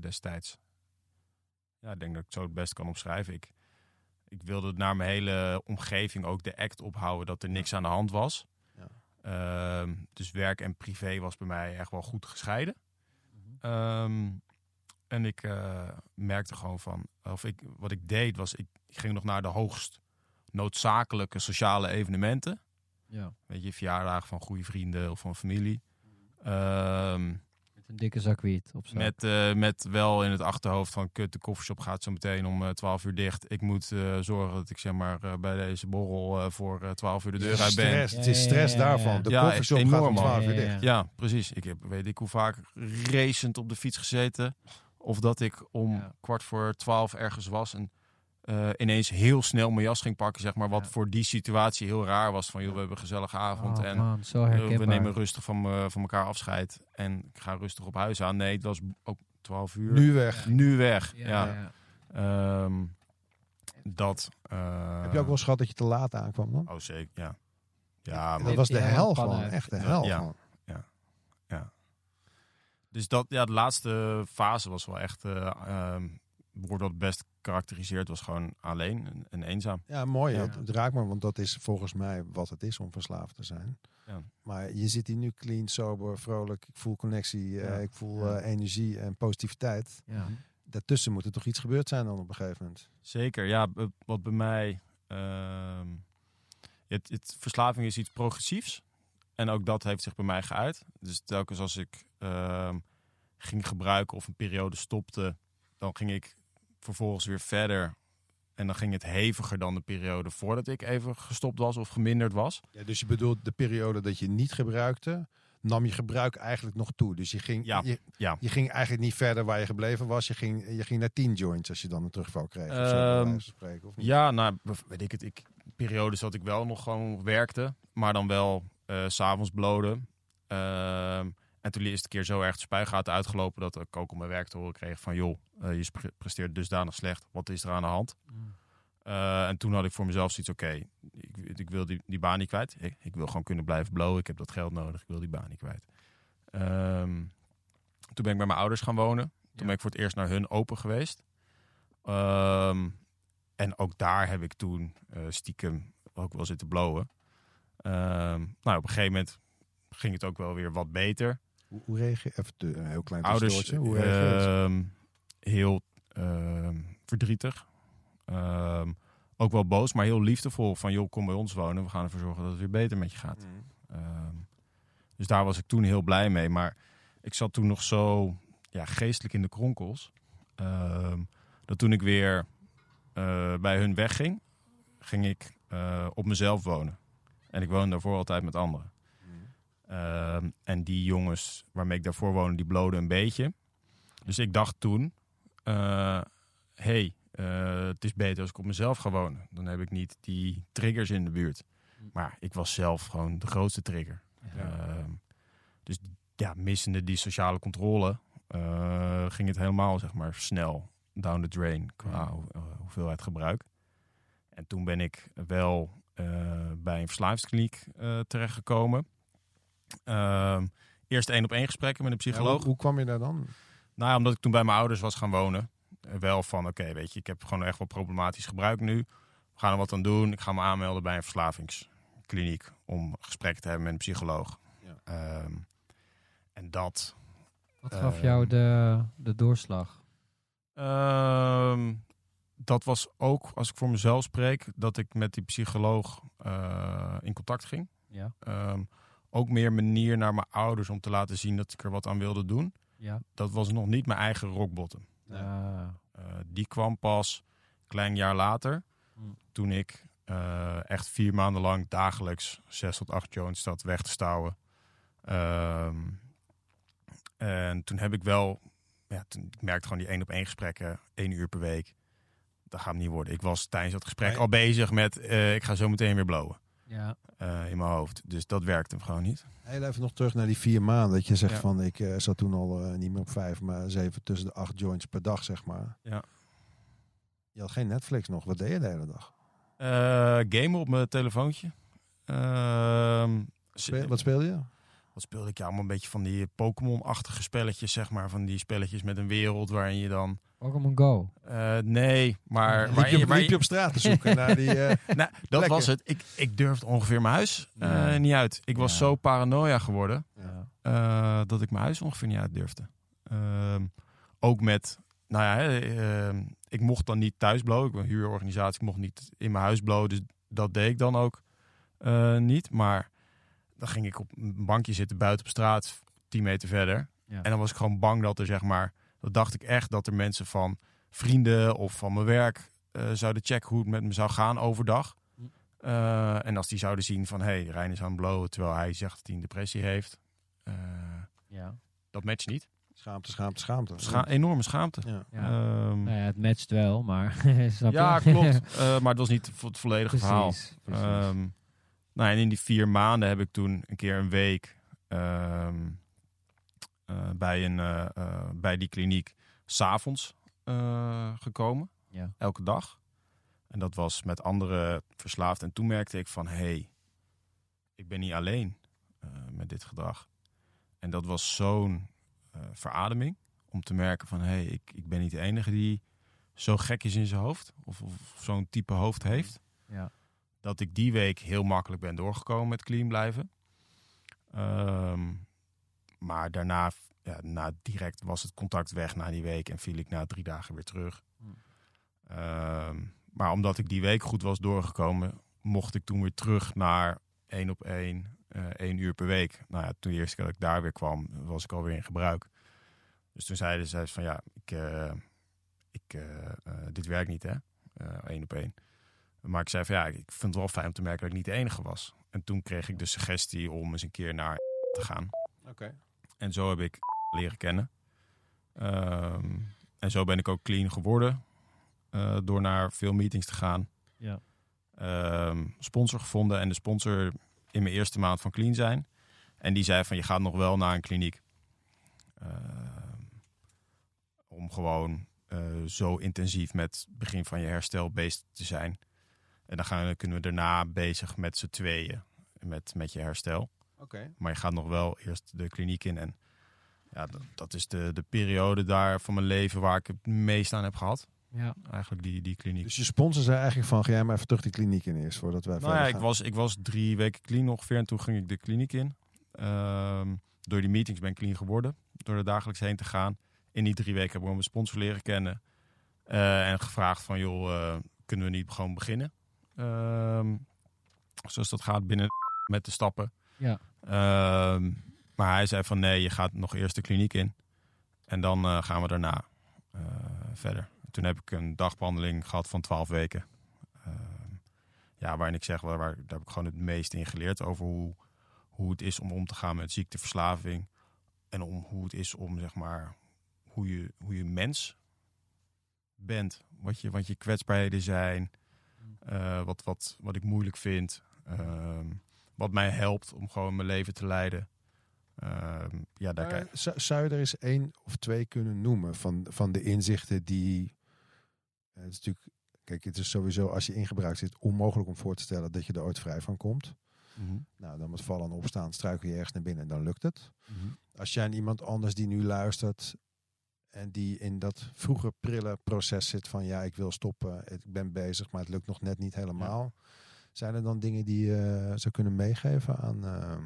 destijds. Ja, ik denk dat ik het zo het best kan omschrijven. Ik, ik wilde naar mijn hele omgeving ook de act ophouden dat er niks aan de hand was. Ehm, dus werk en privé was bij mij echt wel goed gescheiden. Ehm, en ik eh, merkte gewoon van, of ik, wat ik deed was, ik, ik ging nog naar de hoogst noodzakelijke sociale evenementen. Ja. Weet je, verjaardagen van goede vrienden of van familie. Ehm, Met een dikke zak wiet op zak. met, eh, met wel in het achterhoofd van kut, de koffieshop gaat zo meteen om eh 12 uur dicht. Ik moet eh, zorgen dat ik zeg maar eh, bij deze borrel eh, voor eh 12 uur de deur uit ben. stress, Ja, het is stress ja, ja, ja. daarvan. De Ja, koffieshop gaat om man. 12 uur dicht. ja. Ja, precies. Ik heb weet ik hoe vaak racend op de fiets gezeten. Of dat ik om Ja. kwart voor twaalf ergens was. En eh, ineens heel snel mijn jas ging pakken, zeg maar. Wat Ja. voor die situatie heel raar was. Van, joh, we hebben een gezellige avond. Oh, en man, zo eh, herkenbaar. we nemen rustig van, me- van elkaar afscheid. En ik ga rustig op huis aan. Nee, het was ook 12 uur. Nu weg. Nu weg. Ja, Ja. ja. Ehm, dat. eh, Heb je ook wel eens gehad dat je te laat aankwam dan? Oh, zeker, ja. Ja, dat maar was de Ja, hel gewoon. Echt de Ja. hel Ja. gewoon. Dus dat, ja, de laatste fase was wel echt, eh wordt wat best karakteriseerd, was gewoon alleen en, en eenzaam. Ja, mooi. Ja. Het, het raakt me, want dat is volgens mij wat het is om verslaafd te zijn. Ja. Maar je zit hier nu clean, sober, vrolijk. Ik voel connectie, eh, ik voel Ja. eh, energie en positiviteit. Ja. Daartussen moet er toch iets gebeurd zijn dan op een gegeven moment. Zeker, ja, wat bij mij, ehm, het, het, verslaving is iets progressiefs. En ook dat heeft zich bij mij geuit. Dus telkens als ik ehm, ging gebruiken of een periode stopte, dan ging ik vervolgens weer verder. En dan ging het heviger dan de periode voordat ik even gestopt was of geminderd was. Ja, dus je bedoelt de periode dat je niet gebruikte, nam je gebruik eigenlijk nog toe. Dus je ging, Ja, je, ja. je ging eigenlijk niet verder waar je gebleven was. Je ging, je ging naar 10 joints als je dan een terugval kreeg. of zo, Ehm, spreken, of niet? Ja, nou, weet ik het. Ik, periodes dat ik wel nog gewoon werkte, maar dan wel eh, s s'avonds bloden. Ehm, en toen is het een keer zo erg de spuigaten uitgelopen dat ik ook op mijn werk te horen kreeg van... joh, eh, je presteert dusdanig slecht, wat is er aan de hand? Mm. Eh, en toen had ik voor mezelf zoiets, oké, ik, ik wil die, die baan niet kwijt. Ik, ik wil gewoon kunnen blijven blowen, ik heb dat geld nodig, ik wil die baan niet kwijt. Ehm, toen ben ik bij mijn ouders gaan wonen. Toen Ja. ben ik voor het eerst naar hun open geweest. Ehm, en ook daar heb ik toen eh, stiekem ook wel zitten blowen. Ehm, nou, op een gegeven moment ging het ook wel weer wat beter. Hoe, reageer Even te- een heel klein Ouders. Hoe reageer ehm, heel ehm, verdrietig. Ehm, ook wel boos, maar heel liefdevol. Van joh, kom bij ons wonen. We gaan ervoor zorgen dat het weer beter met je gaat. Ehm, dus daar was ik toen heel blij mee. Maar ik zat toen nog zo ja, geestelijk in de kronkels. ehm, dat toen ik weer eh, bij hun wegging, ging ik eh, op mezelf wonen. En ik woonde daarvoor altijd met anderen. Ehm, en die jongens waarmee ik daarvoor woonde, die bloden een beetje. Dus ik dacht toen, eh hey, eh, het is beter als ik op mezelf ga wonen. Dan heb ik niet die triggers in de buurt. Maar ik was zelf gewoon de grootste trigger. Ehm, dus ja, missende die sociale controle, eh, ging het helemaal zeg maar snel down the drain qua hoe- hoeveelheid gebruik. En toen ben ik wel bij een verslavingskliniek terechtgekomen. Ehm, eerst één op één gesprekken met een Ja, psycholoog. hoe, hoe kwam je daar dan? Nou ja, omdat ik toen bij mijn ouders was gaan wonen. eh, Wel van, oké, weet je, ik heb gewoon echt wel problematisch gebruik nu. We gaan er wat aan doen. Ik ga me aanmelden bij een verslavingskliniek om gesprekken te hebben met een psycholoog. Ja. Ehm, en dat... Wat gaf Ehm, jou de, de doorslag? ehm, dat was ook, als ik voor mezelf spreek, dat ik met die psycholoog eh, in contact ging. Ja. Ook meer manier naar mijn ouders om te laten zien dat ik er wat aan wilde doen. Ja. Dat was nog niet mijn eigen rock bottom. Ah, Eh, die kwam pas een klein jaar later. Hmm. Toen ik eh, echt vier maanden lang dagelijks zes tot acht joints zat weg te stouwen. Ehm, en toen heb ik wel... Ja, toen, ik merkte gewoon die één op één gesprekken, één uur per week. Dat gaat hem niet worden. Ik was tijdens dat gesprek Nee. al bezig met... eh, ik ga zo meteen weer blowen ja. eh, in mijn hoofd. Dus dat werkte hem gewoon niet. Heel even nog terug naar die vier maanden. Dat je zegt Ja. van, ik eh, zat toen al eh, niet meer op vijf, maar zeven tussen de acht joints per dag, zeg maar. Ja. Je had geen Netflix nog. Wat deed je de hele dag? Eh gamen op mijn telefoontje. Ehm, Speel- wat speelde je? Wat speelde ik? Ja, allemaal een beetje van die Pokémon-achtige spelletjes, zeg maar. Van die spelletjes met een wereld waarin je dan... Pokémon Go. eh, nee, maar... liep, waarin je, liep je op straat te zoeken naar die... eh, Nou, dat was het. Ik, ik durfde ongeveer mijn huis eh, Ja. niet uit. Ik was Ja. zo paranoia geworden Ja. eh, dat ik mijn huis ongeveer niet uit durfde. Ehm, ook met, nou ja, hè, ehm, ik mocht dan niet thuis blowen. Ik ben een huurorganisatie, ik mocht niet in mijn huis blowen. Dus dat deed ik dan ook eh, niet. Maar dan ging ik op een bankje zitten buiten op straat, 10 meter verder. Ja. En dan was ik gewoon bang dat er, zeg maar, dat dacht ik echt dat er mensen van vrienden of van mijn werk eh, zouden checken hoe het met me zou gaan overdag. Hm. Eh, en als die zouden zien van, hé, hey, Rijn is aan het blowen terwijl hij zegt dat hij een depressie heeft. eh, Ja. dat matcht niet. Schaamte, schaamte, schaamte. Scha enorme schaamte. ja. Ja. Ehm, Nou ja, het matcht wel, maar... snap je? ja, klopt. Eh, maar het was niet vo- het volledige verhaal. Precies. Ehm, nou, en in die vier maanden heb ik toen een keer een week ehm, eh, bij, een, eh, eh, bij die kliniek s'avonds eh gekomen. Ja. Elke dag. En dat was met andere verslaafden. En toen merkte ik van, hé, hey, ik ben niet alleen met dit gedrag. En dat was zo'n verademing. Om te merken van, hé, hey, ik, ik ben niet de enige die zo gek is in zijn hoofd. Of, of zo'n type hoofd heeft ja. dat ik die week heel makkelijk ben doorgekomen met clean blijven. Ehm, maar daarna, ja, na direct was het contact weg na die week en viel ik na drie dagen weer terug. Hmm. Ehm, maar omdat ik die week goed was doorgekomen, mocht ik toen weer terug naar één op één, eh één uur per week. Nou ja, toen de eerste keer dat ik daar weer kwam, was ik alweer in gebruik. Dus toen zeiden ze van ja, ik, eh, ik, eh, dit werkt niet hè, één op één. Maar ik zei van ja, ik vind het wel fijn om te merken dat ik niet de enige was. En toen kreeg ik de suggestie om eens een keer naar te gaan. Oké. En zo heb ik leren kennen. Ehm, en zo ben ik ook clean geworden. eh, door naar veel meetings te gaan. Ja. Ehm, sponsor gevonden. En de sponsor in mijn eerste maand van clean zijn. En die zei van je gaat nog wel naar een kliniek. Ehm, om gewoon eh, zo intensief met het begin van je herstel bezig te zijn. En dan, gaan, dan kunnen we daarna bezig met z'n tweeën. Met, met je herstel. Oké. Maar je gaat nog wel eerst de kliniek in. En ja, dat, dat is de, de periode daar van mijn leven waar ik het meest aan heb gehad. Ja. Eigenlijk die, die kliniek. Dus je sponsor zei eigenlijk van, ga jij maar even terug die kliniek in eerst, voordat wij nou verder ja, ik was, ik was drie weken clean ongeveer en toen ging ik de kliniek in. Ehm, door die meetings ben ik clean geworden. Door er dagelijks heen te gaan. In die drie weken hebben we mijn sponsor leren kennen. Eh, en gevraagd van, joh, eh, kunnen we niet gewoon beginnen? Ehm, zoals dat gaat binnen met de stappen. Ja. Ehm, maar hij zei van, nee, je gaat nog eerst de kliniek in. En dan eh, gaan we daarna eh, verder. Toen heb ik een dagbehandeling gehad van 12 weken. Ehm, ja, waarin ik zeg, waar, daar heb ik gewoon het meest in geleerd over hoe, hoe het is om om te gaan met ziekteverslaving. En om hoe het is om, zeg maar, hoe je, hoe je mens bent. Wat je, wat je kwetsbaarheden zijn. eh, wat, wat, wat ik moeilijk vind. ehm, wat mij helpt om gewoon mijn leven te leiden. Ehm, ja, daar zou- je er eens één of twee kunnen noemen van, van de inzichten die... het is natuurlijk, kijk, het is sowieso als je in gebruik zit onmogelijk om voor te stellen dat je er ooit vrij van komt. Mhm, Nou, dan met vallen en opstaan struikel je ergens naar binnen en dan lukt het. mhm. Als jij aan iemand anders die nu luistert en die in dat vroege prille proces zit van ja, ik wil stoppen, ik ben bezig, maar het lukt nog net niet helemaal. Zijn er dan dingen die je zou kunnen meegeven aan, ehm,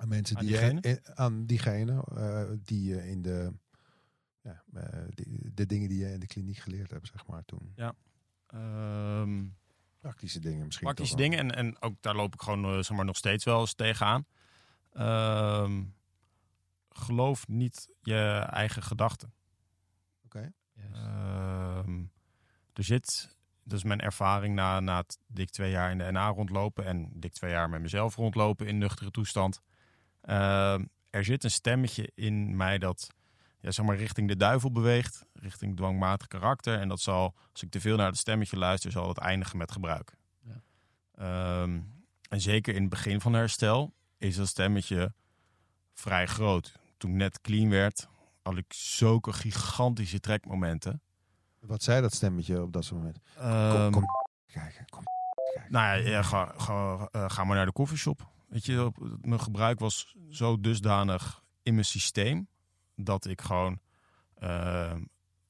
aan mensen Aan die je- diegene? in- aan diegene eh, die je in de ja, eh, die- de dingen die je in de kliniek geleerd hebt, zeg maar toen. Ehm, Praktische dingen misschien. praktische dingen. En, en ook daar loop ik gewoon eh, zeg maar, nog steeds wel eens tegenaan. Ehm geloof niet je eigen gedachten. Oké. Ehm, er zit, dat is mijn ervaring na, na het dik twee jaar in de NA rondlopen en dik twee jaar met mezelf rondlopen in nuchtere toestand. Ehm, er zit een stemmetje in mij dat ja, zeg maar richting de duivel beweegt, richting dwangmatig karakter. En dat zal, als ik te veel naar het stemmetje luister, zal het eindigen met gebruik. Ja. Ehm, en zeker in het begin van herstel is dat stemmetje vrij groot. Toen ik net clean werd, had ik zulke gigantische trekmomenten. Wat zei dat stemmetje op dat soort moment? Ehm, kom kijken, kom kijken. Nou ja, ja, ga, ga, eh, ga maar naar de koffieshop. Weet je, mijn gebruik was zo dusdanig in mijn systeem dat ik gewoon, eh,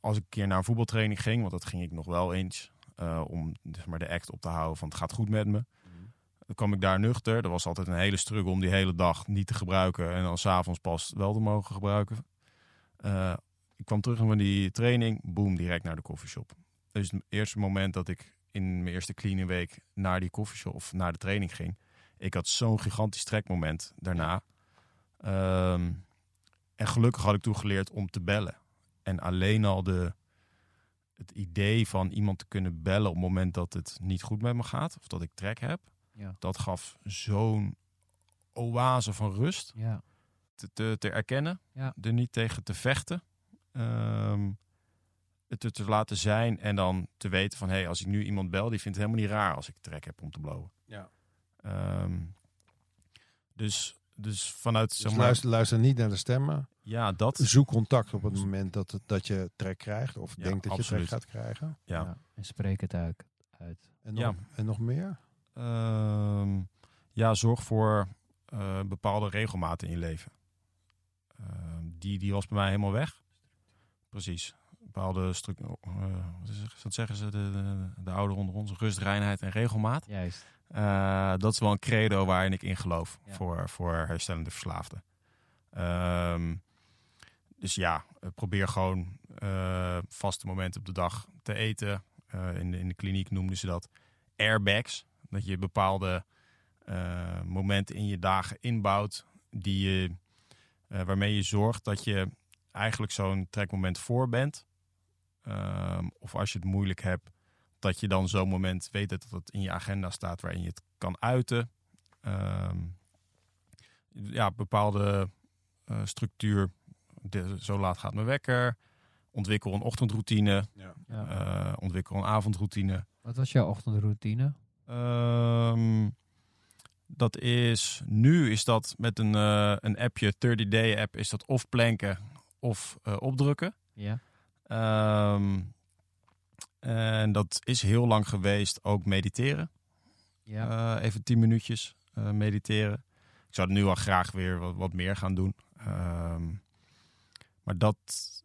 als ik een keer naar een voetbaltraining ging, want dat ging ik nog wel eens, eh, om zeg maar, de act op te houden van het gaat goed met me. Dan kwam ik daar nuchter. Er was altijd een hele struggle om die hele dag niet te gebruiken en dan s'avonds pas wel te mogen gebruiken. Eh, ik kwam terug van die training, boom, direct naar de koffieshop. Dus het eerste moment dat ik in mijn eerste clean week naar die koffieshop of naar de training ging. Ik had zo'n gigantisch trekmoment daarna. Ehm, en gelukkig had ik toen geleerd om te bellen. En alleen al de, het idee van iemand te kunnen bellen op het moment dat het niet goed met me gaat. Of dat ik trek heb. Ja. Dat gaf zo'n oase van rust. Ja. te, te, te erkennen. Ja. Er niet tegen te vechten. Ehm, het te laten zijn en dan te weten van... hé, hey, als ik nu iemand bel, die vindt het helemaal niet raar als ik trek heb om te blowen. Ja. Ehm, dus, dus vanuit, Dus zeg maar, luister, luister niet naar de stemmen. ja, dat. Zoek contact op het moment dat, het, dat je trek krijgt. Of Ja, denkt dat absoluut. je trek gaat krijgen. Ja. En spreek het uit. uit. En nog, Ja. en nog meer? Ehm, ja, zorg voor eh, bepaalde regelmaat in je leven. Ehm, die, die was bij mij helemaal weg. Precies. Bepaalde stuk, eh, wat, zeggen ze, de, de, de ouderen onder ons, rust, reinheid en regelmaat. Juist. Eh, dat is wel een credo waarin ik in geloof Ja. voor, voor herstellende verslaafden. Ehm, dus ja, eh, probeer gewoon vaste momenten op de dag te eten. In, de, in de kliniek noemden ze dat airbags. Dat je bepaalde momenten in je dagen inbouwt die je, waarmee je zorgt dat je eigenlijk zo'n trekmoment voor bent. Ehm, of als je het moeilijk hebt, dat je dan zo'n moment weet dat het in je agenda staat waarin je het kan uiten. Ehm, ja, bepaalde eh, structuur. De, zo laat gaat mijn wekker. Ontwikkel een ochtendroutine. Ja. Eh, ontwikkel een avondroutine. Wat was jouw ochtendroutine? Ehm, dat is, nu is dat met een, eh, een appje, 30 Day app, is dat of planken of eh, opdrukken. Ja. Ehm, en dat is heel lang geweest ook mediteren. Ja. Eh, even 10 minuutjes eh, mediteren. Ik zou nu al graag weer wat, wat meer gaan doen. Ehm, maar dat,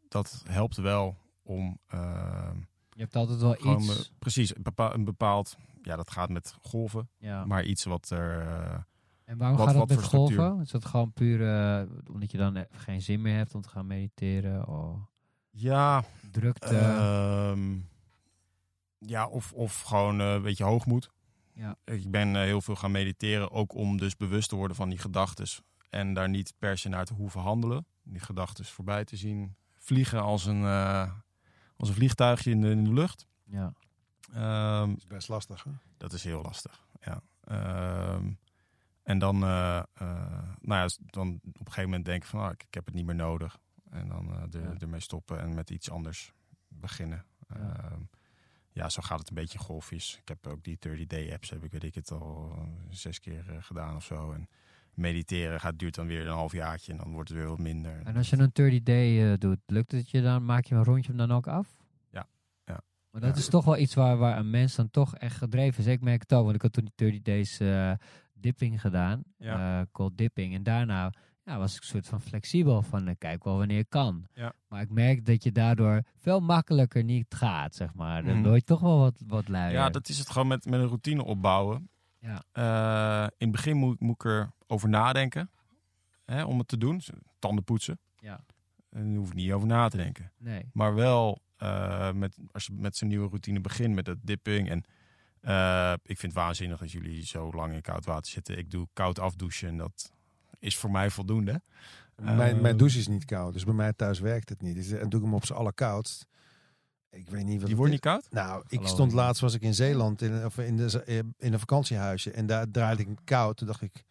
dat helpt wel om ehm, je hebt altijd wel gewoon iets. precies een bepaald, een bepaald, ja, dat gaat met golven, ja. maar iets wat er. eh, En waarom Wat- gaat dat met golven? Is dat gewoon puur omdat je dan geen zin meer hebt om te gaan mediteren? Of ja, drukte? ehm, ja, of, of gewoon eh, een beetje hoogmoed. Ja. Ik ben eh, heel veel gaan mediteren, ook om dus bewust te worden van die gedachten en daar niet per se naar te hoeven handelen. Die gedachten voorbij te zien vliegen als een, eh, als een vliegtuigje in de, in de lucht. ja. Ehm, Dat is best lastig. Hè? Dat is heel lastig, ja. Ehm, en dan, eh, eh, nou ja, dan op een gegeven moment denken van, ah, ik, ik heb het niet meer nodig. En dan eh, er, Ja. ermee stoppen en met iets anders beginnen. Ja. Ja. ja, zo gaat het een beetje in golfjes. Ik heb ook die 30-day apps, heb ik weet ik het al eh, zes keer eh, gedaan of zo. En mediteren gaat, duurt dan weer een halfjaartje en dan wordt het weer wat minder. En als je een 30 day eh, doet, lukt het je dan? Maak je een rondje hem dan ook af? Ja. Ja. Maar dat Ja. is toch wel iets waar, waar een mens dan toch echt gedreven is. Ik merk het ook, want ik had toen die 30 days eh, dipping gedaan. Ja. cold dipping. En daarna ja, was ik een soort van flexibel van eh, kijk wel wanneer ik kan. Ja. Maar ik merk dat je daardoor veel makkelijker niet gaat, zeg maar. Dan word je toch wel wat, wat luier. Ja, dat is het gewoon met, met een routine opbouwen. Ja. Eh, in het begin moet, moet ik erover nadenken hè, om het te doen. Tanden poetsen. Ja. En daar hoef ik niet over na te denken. Nee. Maar wel eh, met, als je met zo'n nieuwe routine begint met dat dipping. En ik vind het waanzinnig dat jullie zo lang in koud water zitten. Ik doe koud afdouchen en dat is voor mij voldoende. mijn, Eh, mijn douche is niet koud, dus bij mij thuis werkt het niet. Dus, en doe ik hem op z'n allerkoudst. Ik weet niet wat Die wordt niet koud? Nou, ik stond laatst was ik in Zeeland in, of in, de, in een vakantiehuisje en daar draaide ik koud. Toen dacht ik,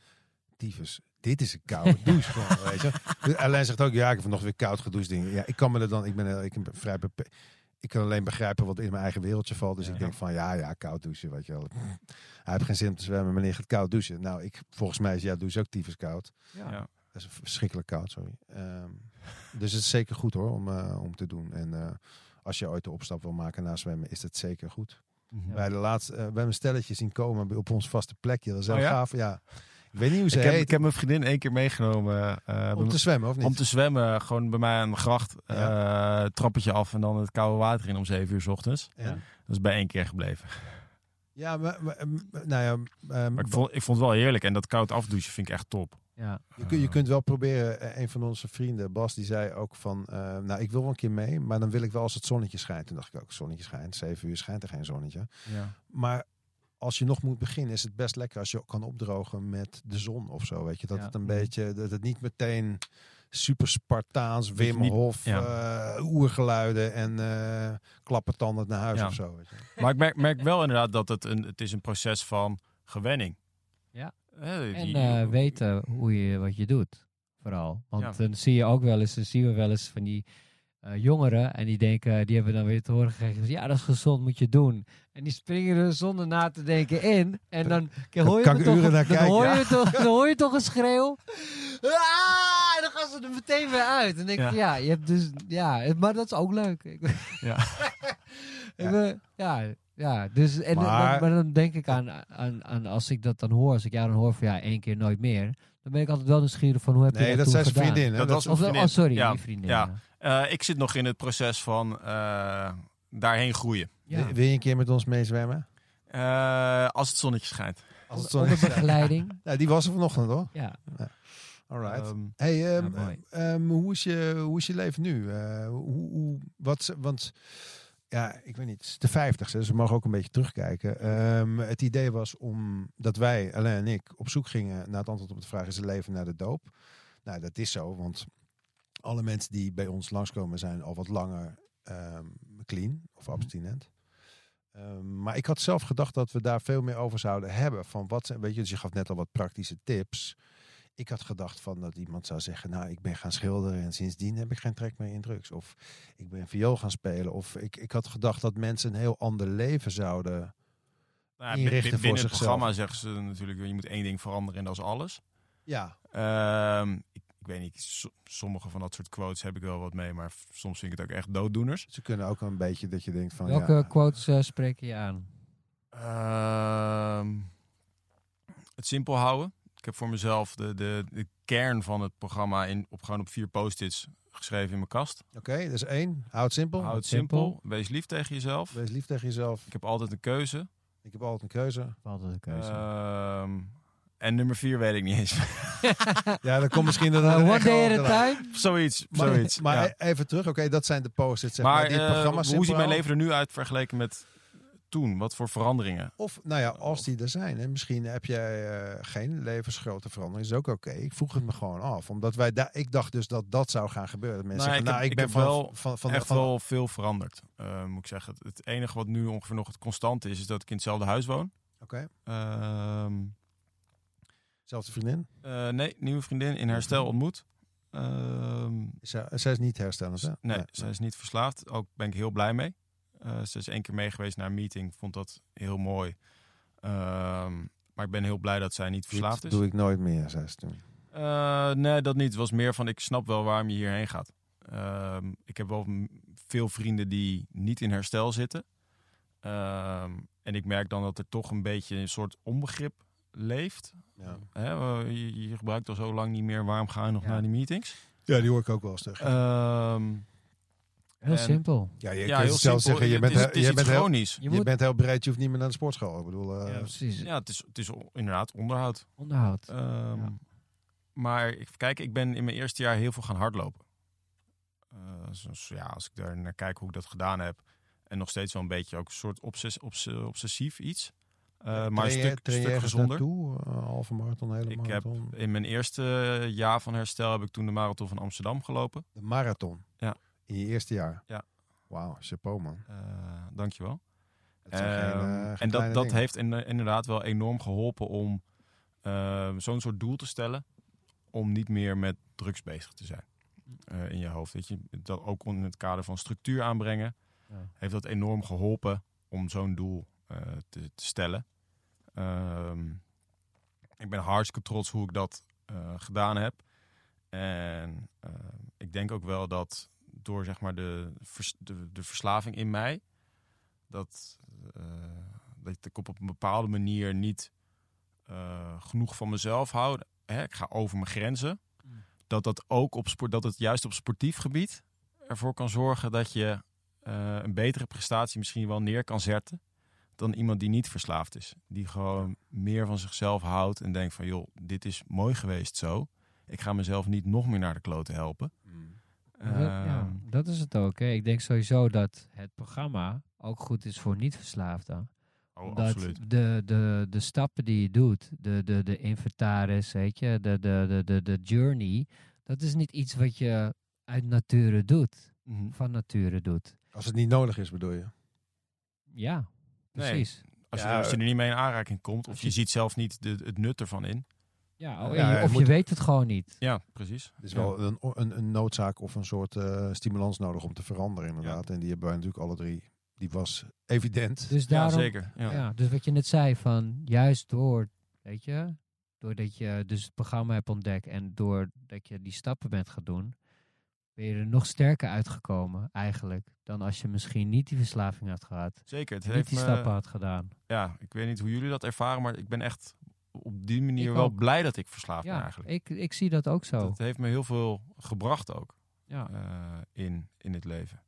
tyfus, dit is een koude douche. gewoon, weet je. Alleen zegt ook, ja, ik heb nog weer koud gedoucht. Dingen. Ja, ik kan me er dan, ik ben, ik ben vrij bepe- Ik kan alleen begrijpen wat in mijn eigen wereldje valt. Dus Ja. ik denk van, ja, ja, koud douchen, weet je wel. Hij heeft geen zin om te zwemmen, meneer gaat koud douchen. Nou, ik, volgens mij is ja, douche ook tyfus koud. Ja. Dat is verschrikkelijk koud, sorry. Ehm, dus het is zeker goed hoor, om, eh, om te doen. En eh, als je ooit de opstap wil maken naar zwemmen, is het zeker goed. Mhm. Bij de laatste, eh, we hebben een stelletje zien komen bij- op ons vaste plekje. Dat is heel Oh ja? gaaf. Ja. Ik weet niet hoe ze Ik heb, heet. ik heb mijn vriendin één keer meegenomen. eh, om te zwemmen, of niet? om te zwemmen, gewoon bij mij aan de gracht. eh, trappetje af en dan het koude water in om 7 uur 's ochtends. ja. Dat is bij één keer gebleven. ja, maar, maar, nou ja, ehm, Maar ik vond, ik vond het wel heerlijk. En dat koud afdouchen vind ik echt top. Ja. je, kun, je kunt wel proberen. eh, Een van onze vrienden, Bas, die zei ook van, eh, nou, ik wil wel een keer mee, maar dan wil ik wel als het zonnetje schijnt. Toen dacht ik ook, zonnetje schijnt, zeven uur schijnt er geen zonnetje. Ja. Maar als je nog moet beginnen, is het best lekker als je kan opdrogen met de zon of zo. Weet je, dat Ja. het een beetje, dat het niet meteen super Spartaans, Wim niet- Hof, ja. eh, oergeluiden en eh klappertanden naar huis Ja. of zo. Weet je. Maar ik merk, merk wel inderdaad dat het een, het is een proces van gewenning. Ja. Hè, En die- eh, weten hoe je, wat je doet. Vooral. Want Ja. dan zie je ook wel eens, dan zien we wel eens van die eh, jongeren. En die denken, die hebben dan weer te horen gekregen. van, Ja, dat is gezond, moet je doen. En die springen er zonder na te denken in. En dan hoor je, kan het ik toch, uren naar dan, kijken, hoor ja. je toch, dan hoor je toch een schreeuw. Ah, en dan gaan ze er meteen weer uit. En denk ik, Ja. ja. je hebt dus, ja, maar dat is ook leuk. Ja. ja, ja, dus en Maar- dan denk ik aan, aan, aan als ik dat dan hoor, als ik jou dan hoor van ja, één keer nooit meer, dan ben ik altijd wel nieuwsgierig van hoe heb je Nee, dat, dat zijn gedaan? vriendin. Hè? Dat was Of, oh, vriendin. sorry, Ja, die vriendin. ja. Eh, ik zit nog in het proces van eh, daarheen groeien. Ja. Wil je een keer met ons meezwemmen? Eh, als het zonnetje schijnt. Als het Onder zo begeleiding. Ja, die was er vanochtend hoor. Ja, Alright. Ehm, Hey, ehm, Ja, mooi. ehm, hoe, is je, hoe is je leven nu? Eh, hoe, hoe, wat, want ja, ik weet niet, het is de vijftigste, dus we mogen ook een beetje terugkijken. Ehm, het idee was om dat wij, Alain en ik, op zoek gingen naar het antwoord op de vraag: is het leven na de doop? Nou, dat is zo, want alle mensen die bij ons langskomen zijn al wat langer ehm, clean of abstinent. Ehm, maar ik had zelf gedacht dat we daar veel meer over zouden hebben. Van wat weet je, dus je gaf net al wat praktische tips. Ik had gedacht van dat iemand zou zeggen, nou, ik ben gaan schilderen en sindsdien heb ik geen trek meer in drugs. Of ik ben viool gaan spelen. Of ik, ik had gedacht dat mensen een heel ander leven zouden. nou Inrichten bin- voor binnen het programma zeggen ze natuurlijk, je moet één ding veranderen en dat is alles. Ja, Ehm, ik, ik weet niet, so- sommige van dat soort quotes heb ik wel wat mee, maar soms vind ik het ook echt dooddoeners. ze kunnen ook een beetje dat je denkt van. welke ja, quotes eh, spreken je aan? Ehm, het simpel houden. Ik heb voor mezelf de, de, de kern van het programma in, op, gewoon op vier post-its geschreven in mijn kast. Oké, dat is één. Houd het simpel. Houd het Simpel. simpel. Wees lief tegen jezelf. Wees lief tegen jezelf. Ik heb altijd een keuze. Ik heb altijd een keuze. Altijd een keuze. Ehm, en nummer vier weet ik niet eens. Ja, dan komt misschien dat Uh, one echt day at a gelijk. time? zoiets. Maar, zoiets. maar ja. e- even terug. Oké, dat zijn de post-its. Zeg maar, maar die eh, programma hoe ziet mijn leven er nu uit vergeleken met toen? Wat voor veranderingen? Of, nou ja, als die er zijn. En misschien heb jij eh, geen levensgrote verandering. Is ook oké. Ik vroeg het me gewoon af. Omdat wij daar, ik dacht dus dat dat zou gaan gebeuren. Dat mensen Nou, zeggen, ik nou, heb- ik ik ben heb van, wel van, van, echt van- wel veel veranderd, eh, moet ik zeggen. Het enige wat nu ongeveer nog het constante is, is dat ik in hetzelfde huis woon. Oké, Ehm, zelfde vriendin. eh, nee, nieuwe vriendin in herstel ontmoet. Ehm, Is zij, zij is niet herstellend, hè? nee, zij is niet verslaafd. Ook ben ik heel blij mee. Eh, ze is één keer mee geweest naar een meeting. Vond dat heel mooi. Ehm, maar ik ben heel blij dat zij niet verslaafd Dit is. doe ik nooit meer, zei ze toen. Eh, nee, dat niet. Het was meer van, ik snap wel waarom je hierheen gaat. Ehm, ik heb wel veel vrienden die niet in herstel zitten. Ehm, en ik merk dan dat er toch een beetje een soort onbegrip leeft. Ja. Hè, eh, je, je gebruikt al zo lang niet meer. Waarom ga je nog Ja. naar die meetings? ja, die hoor ik ook wel eens. Ehm, Heel en- simpel. ja, je ja, kunt zelf zeggen, je Het bent, is, het is je iets bent, heel, chronisch. Je je moet, bent heel bereid, je hoeft niet meer naar de sportschool. Ik bedoel, eh, ja, precies. Ja, het is, het is inderdaad onderhoud. Onderhoud. Ehm, Ja. Maar ik, kijk, ik ben in mijn eerste jaar heel veel gaan hardlopen. Eh, dus ja, als ik daar naar kijk hoe ik dat gedaan heb. En nog steeds wel een beetje ook een soort obses, obs- obsessief iets. Eh, maar een stuk, stuk gezonder. naartoe? Eh, halve marathon, hele Ik heb in mijn eerste jaar van herstel heb ik toen de marathon van Amsterdam gelopen. De marathon. Ja. In je eerste jaar. Ja. Wauw, chapeau man. Eh dankjewel. Dat geen, Ehm, eh, geen en dat, dat heeft in- inderdaad wel enorm geholpen om eh, zo'n soort doel te stellen. Om niet meer met drugs bezig te zijn eh, in je hoofd. Weet je? Dat ook in het kader van structuur aanbrengen. Ja. Heeft dat enorm geholpen om zo'n doel eh, te, te stellen. Ehm, ik ben hartstikke trots hoe ik dat eh, gedaan heb. En eh, ik denk ook wel dat door zeg maar de, vers- de, de verslaving in mij, dat, eh, dat ik op een bepaalde manier niet eh, genoeg van mezelf hou. Hè, ik ga over mijn grenzen. Mm. Dat, dat, ook op sport, dat het juist op sportief gebied ervoor kan zorgen dat je eh, een betere prestatie misschien wel neer kan zetten dan iemand die niet verslaafd is. Die gewoon meer van zichzelf houdt en denkt van joh, dit is mooi geweest zo. Ik ga mezelf niet nog meer naar de kloten helpen. Maar dat, ja, Ehm, dat is het ook. Hè. Ik denk sowieso dat het programma ook goed is voor niet-verslaafden. oh, absoluut. de, de, de stappen die je doet, de, de, de inventaris, weet je, de, de, de, de, de journey, dat is niet iets wat je uit nature doet, Mhm. van nature doet. Als het niet nodig is, bedoel je? Ja, Nee. precies. Als, je, Ja, als je er niet mee in aanraking komt, of je, je- ziet zelf niet de, het nut ervan in. Ja, oh, Ja, je- je of je weet het gewoon niet. Ja, precies. Het is wel een, een, een noodzaak of een soort eh, stimulans nodig om te veranderen, inderdaad. En die hebben wij natuurlijk alle drie. Die was evident. Dus Ja, daarom, zeker. Ja. Ja. dus wat je net zei, van juist door, weet je, doordat je dus het programma hebt ontdekt en doordat je die stappen bent gaan doen, ben je er nog sterker uitgekomen eigenlijk dan als je misschien niet die verslaving had gehad. Zeker. Het En niet heeft die me, stappen had gedaan. ja, ik weet niet hoe jullie dat ervaren, maar ik ben echt op die manier Ik wel ook. blij dat ik verslaafd ben Ja, eigenlijk. ik, ik zie dat ook zo. Dat heeft me heel veel gebracht ook Ja, eh, in, in het leven.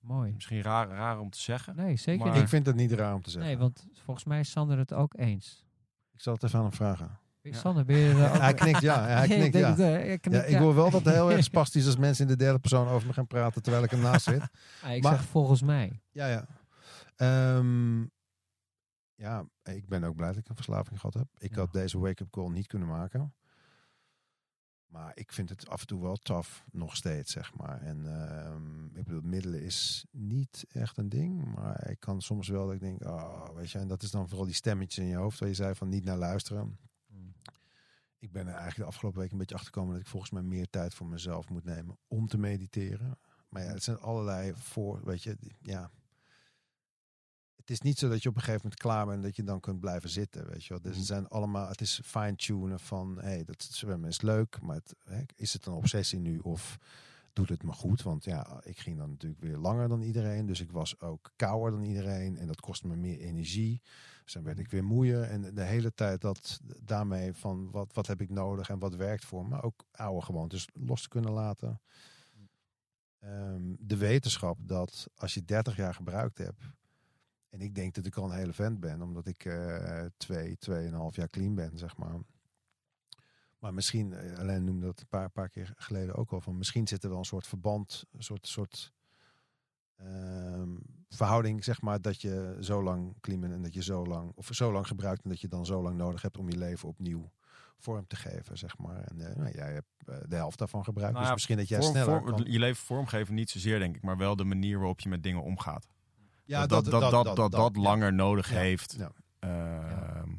mooi. Misschien raar, raar om te zeggen. Nee, zeker Maar- niet. Ik vind het niet raar om te zeggen. Nee, want volgens mij is Sander het ook eens. Ik zal het even aan hem vragen. Ja. Ja. Sander, ben je er ook Hij knikt ja. Hij Ik knikt ja. het, eh, ik hoor wel dat het heel erg spastisch is als mensen in de derde persoon over me gaan praten terwijl ik ernaast zit. Ah, ik Maar- zeg volgens mij. Ja, ja. Ehm, ja, ik ben ook blij dat ik een verslaving gehad heb. Ik Ja. had deze wake-up call niet kunnen maken. Maar ik vind het af en toe wel tough, nog steeds, zeg maar. En ehm, ik bedoel, middelen is niet echt een ding. Maar ik kan soms wel dat ik denk, oh, weet je, en dat is dan vooral die stemmetjes in je hoofd waar je zei van niet naar luisteren. Ik ben er eigenlijk de afgelopen week een beetje achtergekomen dat ik volgens mij meer tijd voor mezelf moet nemen om te mediteren. Maar ja, het zijn allerlei voor, weet je, ja. Het is niet zo dat je op een gegeven moment klaar bent en dat je dan kunt blijven zitten, weet je wel. Dus Mhm. het zijn allemaal, het is fine-tunen van, hé, hey, dat zwemmen is leuk, maar het, hè, is het een obsessie nu of doet het me goed? Want ja, ik ging dan natuurlijk weer langer dan iedereen, dus ik was ook kouder dan iedereen en dat kostte me meer energie. Dus dan werd ik weer moeier en de hele tijd dat daarmee van wat, wat heb ik nodig en wat werkt voor me, ook oude gewoontes los te kunnen laten. Ehm, de wetenschap dat als je 30 jaar gebruikt hebt, en ik denk dat ik al een hele vent ben, omdat ik eh twee, tweeënhalf jaar clean ben, zeg maar. Maar misschien, eh, Alain noemde dat een paar, paar keer geleden ook al, van misschien zit er wel een soort verband, een soort, soort ehm, verhouding, zeg maar, dat je zo lang bent en dat je zo lang, of zo lang gebruikt en dat je dan zo lang nodig hebt om je leven opnieuw vorm te geven, zeg maar. En eh, nou, jij hebt eh, de helft daarvan gebruikt, Nou dus ja, misschien dat jij Vorm- sneller vorm- kan. Je leven vormgeven niet zozeer, denk ik, maar wel de manier waarop je met dingen omgaat. Ja, dat dat, dat, dat, dat, ja. langer nodig Ja, heeft ja. ehm,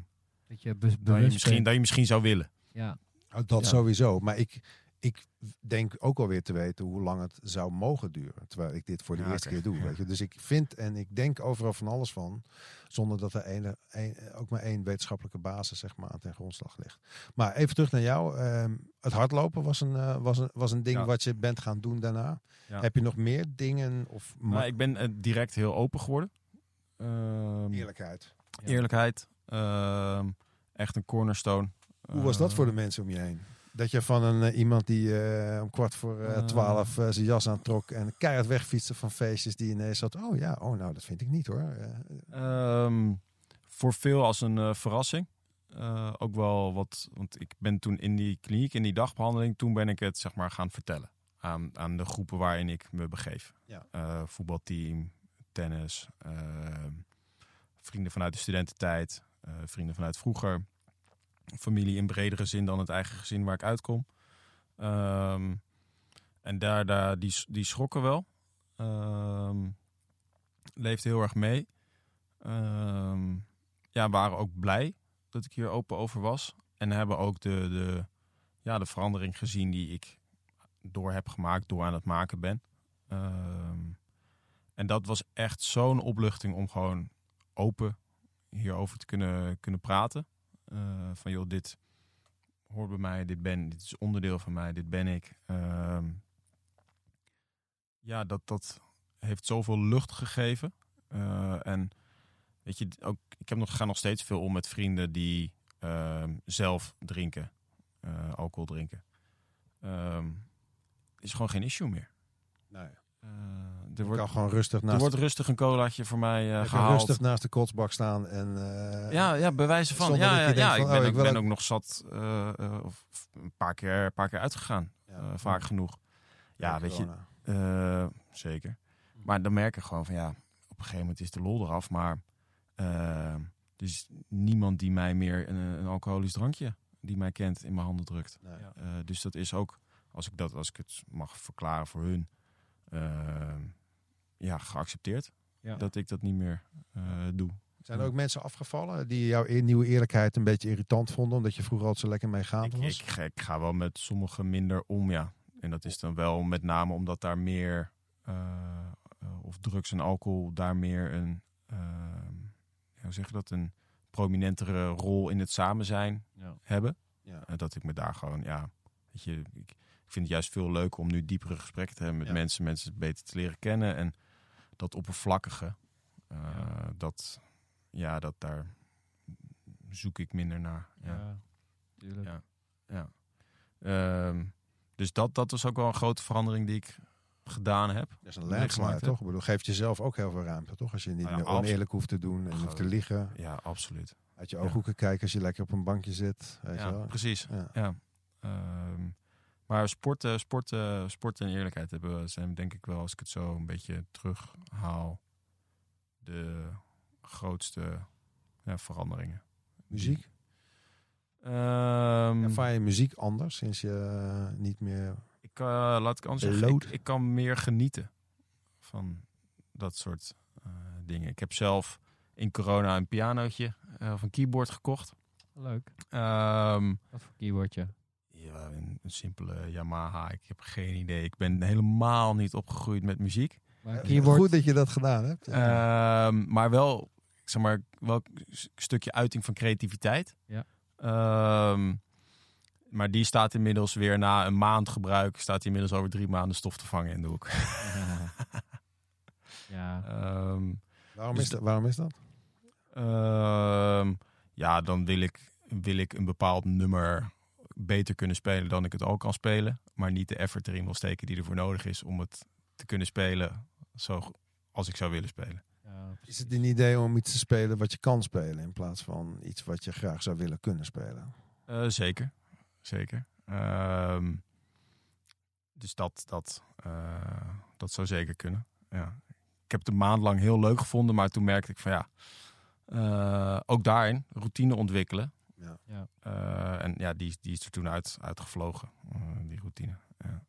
Dat je be- dan, je misschien, dat je misschien zou willen. Ja, dat Ja. sowieso. Maar ik, ik denk ook alweer te weten hoe lang het zou mogen duren. Terwijl ik dit voor de Ja, eerste keer doe. Weet je? Dus ik vind en ik denk overal van alles van. Zonder dat er een- ook maar één wetenschappelijke basis zeg maar, aan ten grondslag ligt. Maar even terug naar jou. Ehm, het hardlopen was een, eh, was een, was een ding Ja. wat je bent gaan doen daarna. Ja. Heb je nog meer dingen? Of Maar ik ben eh, direct heel open geworden. Ehm, eerlijkheid. Eerlijkheid. ehm, echt een cornerstone. Hoe was dat voor de Eh, mensen om je heen? Dat je van een, eh, iemand die eh, om kwart voor eh, Eh. twaalf zijn jas aantrok en keihard wegfietste van feestjes die ineens zat. Oh ja, oh nou dat vind ik niet hoor. Eh, Ehm, voor veel als een verrassing. Ook wel wat, want ik ben toen in die kliniek, in die dagbehandeling, toen ben ik het zeg maar gaan vertellen aan, aan de groepen waarin ik me begeef. Ja. Voetbalteam, tennis, ehm, vrienden vanuit de studententijd, vrienden vanuit vroeger, familie in bredere zin dan het eigen gezin waar ik uitkom. Ehm, en daar, daar die, die schrokken wel. Ehm leeft heel erg mee. Ehm, ja, waren ook blij dat ik hier open over was. En hebben ook de, de, ja, de verandering gezien die ik door heb gemaakt, door aan het maken ben. En dat was echt zo'n opluchting om gewoon open hierover te kunnen, kunnen praten. Eh, van joh, dit hoort bij mij, dit ben, dit is onderdeel van mij, dit ben ik. Ehm, ja, dat, dat heeft zoveel lucht gegeven. Eh, en weet je, ook, ik heb nog, ga nog steeds veel om met vrienden die ehm, zelf drinken, eh, alcohol drinken. Ehm, is gewoon geen issue meer. nou ja, er, wordt, kan gewoon rustig er naast, wordt rustig een colaatje voor mij eh, kan gehaald. rustig naast de kotsbak staan en eh, Ja, ja, bij wijze van. Ja, ja, van, ik oh, ben, ik ook, wil ben ook- ook nog zat, eh, eh, of een paar keer, een paar keer uitgegaan. Ja. Eh, vaak genoeg. Ja, weet je, corona. eh, zeker. Maar dan merk ik gewoon van ja, op een gegeven moment is de lol eraf. Maar eh, er is niemand die mij meer een, een alcoholisch drankje, die mij kent, in mijn handen drukt. Nee. Eh, dus dat is ook, als ik, dat, als ik het mag verklaren voor hun, eh, ja, geaccepteerd. Ja. Dat ik dat niet meer eh, doe. Zijn er ook mensen afgevallen die jouw eer- nieuwe eerlijkheid een beetje irritant vonden, omdat je vroeger altijd zo lekker Ik, was? ik, ga- ik ga wel met sommigen minder om, ja. En dat is dan wel met name omdat daar meer, eh, eh, of drugs en alcohol, daar meer een, eh, ja, hoe zeg je dat, een prominentere rol in het samen zijn Ja. hebben. Ja. Dat ik me daar gewoon, ja, weet je, ik, ik vind het juist veel leuker om nu diepere gesprekken te hebben met Ja. mensen, mensen beter te leren kennen. En dat oppervlakkige, eh, Ja. dat, ja, dat daar zoek ik minder naar. Ja. Ja. Ja. Ja. Ehm, dus dat, dat was ook wel een grote verandering die ik gedaan heb. Dat is een heb. toch? Ik bedoel, geeft jezelf ook heel veel ruimte, toch? Als je niet Nou meer oneerlijk hoeft te doen en hoeft te liegen. Ja, absoluut. Uit je ooghoeken kijken als je lekker op een bankje zit. Weet je Ja, wel? precies. Ja. Ja. Maar sporten, sporten, sporten en eerlijkheid hebben, we- zijn denk ik wel, als ik het zo een beetje terughaal, de grootste ja, veranderingen. Muziek? Ehm, Ervaar je muziek anders sinds je eh, niet meer... Ik, eh, laat ik anders zeggen, ik, ik kan meer genieten van dat soort eh, dingen. Ik heb zelf in corona een pianootje eh, of een keyboard gekocht. Leuk. Ehm, Wat voor keyboardje? Ja, een, een simpele Yamaha. Ik heb geen idee. Ik ben helemaal niet opgegroeid met muziek. Maar Eh, keyboard... Goed dat je dat gedaan hebt. Ehm, maar wel, zeg maar, wel een stukje uiting van creativiteit. Ja. Ehm, maar die staat inmiddels weer na een maand gebruik, staat hij inmiddels over drie maanden stof te vangen in de hoek. ja. Ehm, waarom, dus is dat, waarom is dat? Ehm, ja, dan wil ik, wil ik een bepaald nummer beter kunnen spelen dan ik het al kan spelen. Maar niet de effort erin wil steken die ervoor nodig is om het te kunnen spelen zo als ik zou willen spelen. ja, Is het een idee om iets te spelen wat je kan spelen in plaats van iets wat je graag zou willen kunnen spelen? Eh, zeker, zeker. Ehm, dus dat, dat, eh, dat zou zeker kunnen. Ja. Ik heb het een maand lang heel leuk gevonden, maar toen merkte ik van ja, eh, ook daarin routine ontwikkelen. Ja. Ja. Eh, en ja, die, die is er toen uit, uitgevlogen, eh, die routine. Ja.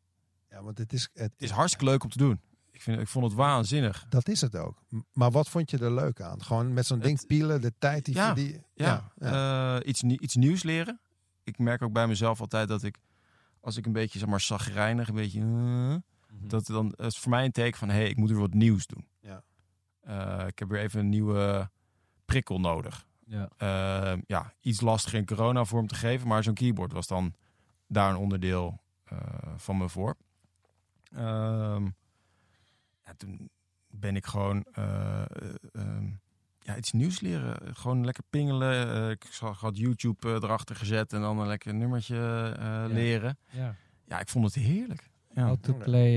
Ja, want het is, het Het is hartstikke leuk om te doen. Ik, vind, ik vond het waanzinnig. Dat is het ook. Maar wat vond je er leuk aan? Gewoon met zo'n ding pielen, de tijd die... Ja, die Ja, ja. eh, iets, nie- iets nieuws leren. Ik merk ook bij mezelf altijd dat ik, als ik een beetje, zeg maar, zagrijnig, een beetje... eh, Dat dan dat is voor mij een teken van, hé, hey, ik moet weer wat nieuws doen. Ja. Eh, ik heb weer even een nieuwe prikkel nodig. Ja. Eh, ja, iets lastiger in corona vorm te geven, maar zo'n keyboard was dan daar een onderdeel eh, van me voor. Ehm, ja, toen ben ik gewoon eh, eh, ehm, ja, iets nieuws leren. Gewoon lekker pingelen. Ik zag- had YouTube erachter gezet en dan een lekker nummertje leren. ja. Ja, ik vond het heerlijk. Ja. How to play...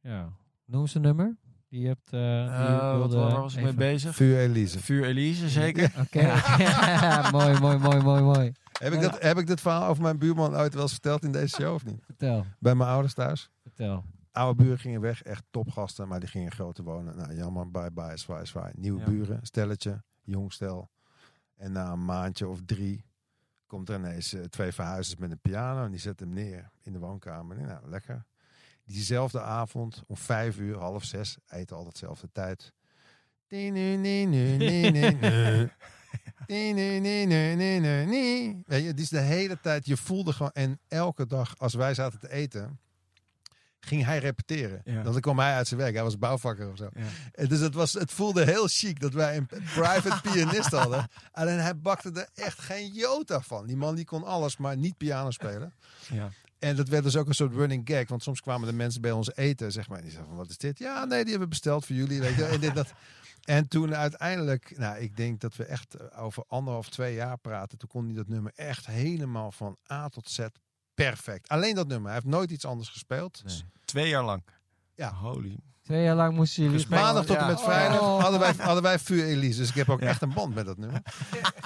ja. Noem een nummer. Die je hebt... eh, die Eh, wat, wilde waar was ik mee bezig? Vuur Elise. Vuur Elise, zeker. Oké. mooi, mooi, mooi, mooi, mooi. Heb ik, dat, heb ik dit verhaal over mijn buurman ooit wel eens verteld in deze show of niet? Vertel, Bij mijn ouders thuis. vertel. Oude buren gingen weg, echt topgasten, maar die gingen groter wonen. Nou, jammer, bye bye, zwaai, zwaai. Nieuwe Ja. buren, stelletje, jong stel. En na een maandje of drie komt er ineens eh, twee verhuizers met een piano en die zetten hem neer in de woonkamer. En nou, lekker. Diezelfde avond, om vijf uur, half zes, eten al dezelfde tijd. Nee, nee, nee, nee, nee, nee, nee. Nee, nee, nee, nee, nee, nee, nee. Weet je, het is de hele tijd, je voelde gewoon, en elke dag als wij zaten te eten, ging hij repeteren. Ja. Dan kwam hij uit zijn werk, hij was bouwvakker of zo. Ja. Dus het, was, het voelde heel chic dat wij een private pianist hadden. Alleen hij bakte er echt geen jota van. Die man die kon alles, maar niet piano spelen. Ja. En dat werd dus ook een soort running gag. Want soms kwamen de mensen bij ons eten, zeg maar. En die zeiden van, wat is dit? Ja, nee, die hebben we besteld voor jullie. Weet je. En, dit, dat. en toen uiteindelijk, nou, ik denk dat we echt eh, over anderhalf, twee jaar praten. Toen kon hij dat nummer echt helemaal van A tot Z perfect. Alleen dat nummer. Hij heeft nooit iets anders gespeeld. Nee. Twee jaar lang. Ja. Holy. Twee jaar lang moesten jullie... Respect. Maandag tot en met vrijdag Oh. hadden, wij, hadden wij Vuur Elise. Dus ik heb ook Ja. echt een band met dat nummer.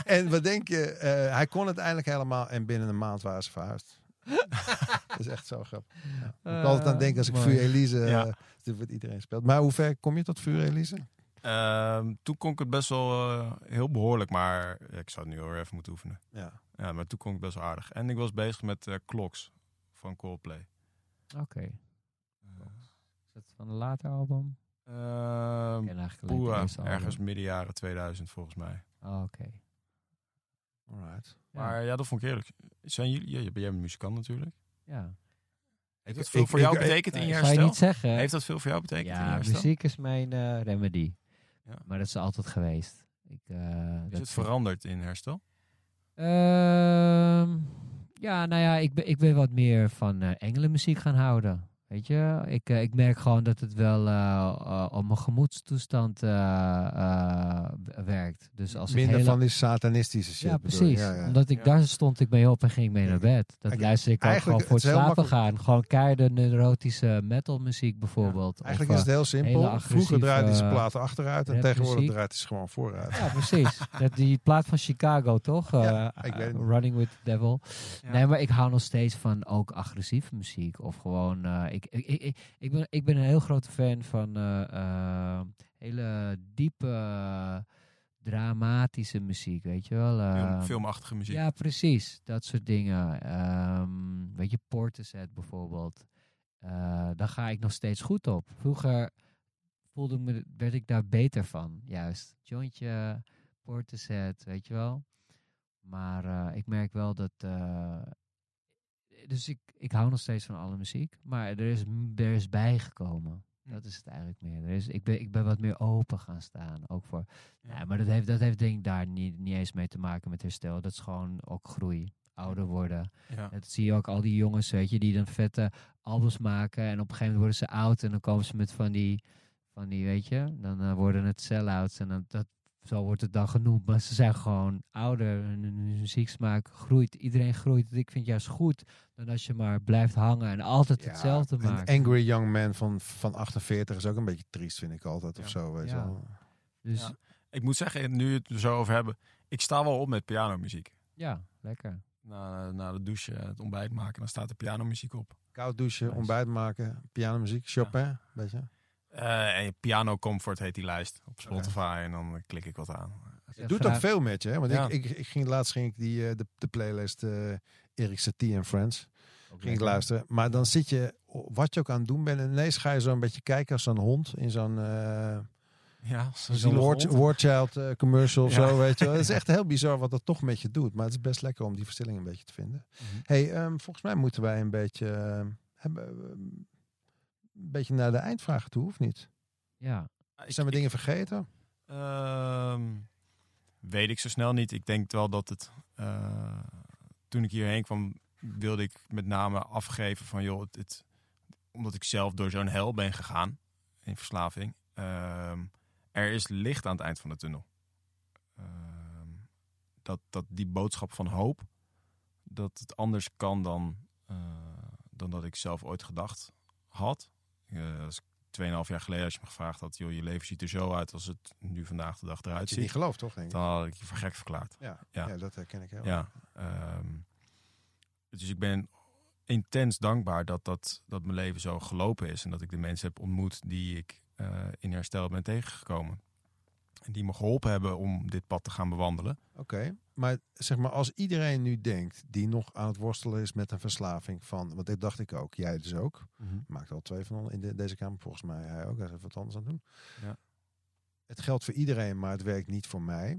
en wat denk je? eh, hij kon het eindelijk helemaal. En binnen een maand waren ze verhuisd. dat is echt zo grappig. Ja. Ik moet altijd aan denken als ik mooi. Vuur Elise... Ja. eh, wat iedereen speelt. Maar hoe ver kom je tot Vuur Elise? Ehm, toen kon ik het best wel eh, heel behoorlijk, maar ik zou het nu weer even moeten oefenen. Ja. Ja, maar toen kon ik best wel aardig. En ik was bezig met eh Clocks van Coldplay. Oké. Is dat van een later album? Ehm, album. ergens midden jaren 2000 volgens mij. Oh, Oké. Alright. Ja. Maar ja, dat vond ik eerlijk. Zijn jullie, ja, jij bent muzikant natuurlijk. Ja. Heeft dat veel ik- voor jou ik- betekend in je Zou je herstel? niet zeggen? Heeft dat veel voor jou betekend in je ja, herstel? muziek is mijn eh, remedy. Ja. Maar dat is altijd geweest. Ik, eh, Is dat het veranderd in herstel? Ehm, ja, nou ja, ik ben, ik ben wat meer van eh engelenmuziek gaan houden. Weet je, ik, eh, ik merk gewoon dat het wel eh, eh, op mijn gemoedstoestand eh, eh, werkt. Dus als Minder ik hele... van die satanistische shit. ja, precies. Ja, ja. Omdat ik Ja. daar stond ik mee op en ging mee naar bed. Dat luister ik ook gewoon voor het het slapen gaan. Gewoon keiharde neurotische metalmuziek bijvoorbeeld. Of, Eigenlijk is het heel simpel. Vroeger draaide hij zijn eh, platen achteruit en tegenwoordig draait hij ze gewoon vooruit. Ja, precies. Dat, die plaat van Chicago, toch? Ja, Eh, ik weet het. Running with the Devil. Ja. Nee, maar ik hou nog steeds van ook agressieve muziek. Of gewoon... eh, ik, ik, ik, ik, ik ben, ik ben een heel grote fan van eh, eh, hele diepe, dramatische muziek, weet je wel? Film, Eh, filmachtige muziek. ja, precies. Dat soort dingen. Ehm, weet je, Portishead bijvoorbeeld. Eh, daar ga ik nog steeds goed op. Vroeger voelde me, werd ik daar beter van, juist. Jointje, Portishead, weet je wel. Maar ik merk wel dat... dus ik, ik hou nog steeds van alle muziek. Maar er is, er is bijgekomen. Dat is het eigenlijk meer. Er is, ik, ben, ik ben wat meer open gaan staan. Ook voor ja, maar dat heeft, dat heeft denk ik daar niet, niet eens mee te maken met herstel. Dat is gewoon ook groei. Ouder worden. Ja. Dat zie je ook al die jongens, weet je, die dan vette albums maken. En op een gegeven moment worden ze oud. En dan komen ze met van die, van die weet je, dan worden het sell-outs. En dan, dat, zo wordt het dan genoemd. Maar ze zijn gewoon ouder. En hun muzieksmaak groeit. Iedereen groeit. Ik vind het juist goed dan als je maar blijft hangen en altijd Ja, hetzelfde een maakt. Angry Young Man van, van 48 is ook een beetje triest, vind ik altijd. Of Ja. zo, weet je Ja. wel. Dus ja, Ja. Ik moet zeggen, nu het er zo over hebben, ik sta wel op met pianomuziek. lekker. Na, na de douche, het ontbijt maken, dan staat er pianomuziek op. Koud douchen, Nice. ontbijt maken, pianomuziek, Chopin, weet je. Eh, en Piano Comfort heet die lijst op Spotify en dan klik ik wat aan. Het doet ook veel met je, hè? Want Ja. ik, ik, ik ging laatst ging ik die, eh, de, de playlist eh Erik Satie en Friends ging ik luisteren. Maar dan zit je, wat je ook aan het doen bent, en ineens ga je zo een beetje kijken als zo'n hond in zo'n eh, Ja, zo'n zo'n War, War Child eh, commercial of Ja. zo, weet je wel. Het is echt heel bizar wat dat toch met je doet. Maar het is best lekker om die verstilling een beetje te vinden. Mhm. hey, ehm, volgens mij moeten wij een beetje, eh, hebben, eh, een beetje naar de eindvragen toe, of niet? Ja, Zijn we dingen vergeten? Ehm, weet ik zo snel niet. Ik denk wel dat het. eh, toen ik hierheen kwam, wilde ik met name afgeven van joh, het, het- omdat ik zelf door zo'n hel ben gegaan in verslaving. ehm, er is licht aan het eind van de tunnel. Ehm, dat, dat die boodschap van hoop, dat het anders kan dan, eh, dan dat ik zelf ooit gedacht had. Eh, als ik 2,5 jaar geleden als je me gevraagd had, joh, je leven ziet er zo uit als het nu vandaag de dag eruit Had je niet ziet. gelooft, toch? Denk ik. Dan had ik je voor gek verklaard. Ja, Ja. ja. dat herken ik heel Ja. ehm, dus ik ben intens dankbaar dat, dat, dat mijn leven zo gelopen is. En dat ik de mensen heb ontmoet die ik eh, in herstel ben tegengekomen. En die me geholpen hebben om dit pad te gaan bewandelen. Oké, maar zeg maar als iedereen nu denkt die nog aan het worstelen is met een verslaving van, want dit dacht ik ook, jij dus ook, maakt al twee van in de, deze kamer, volgens mij hij ook, hij is even wat anders aan het doen. Ja. Het geldt voor iedereen, maar het werkt niet voor mij.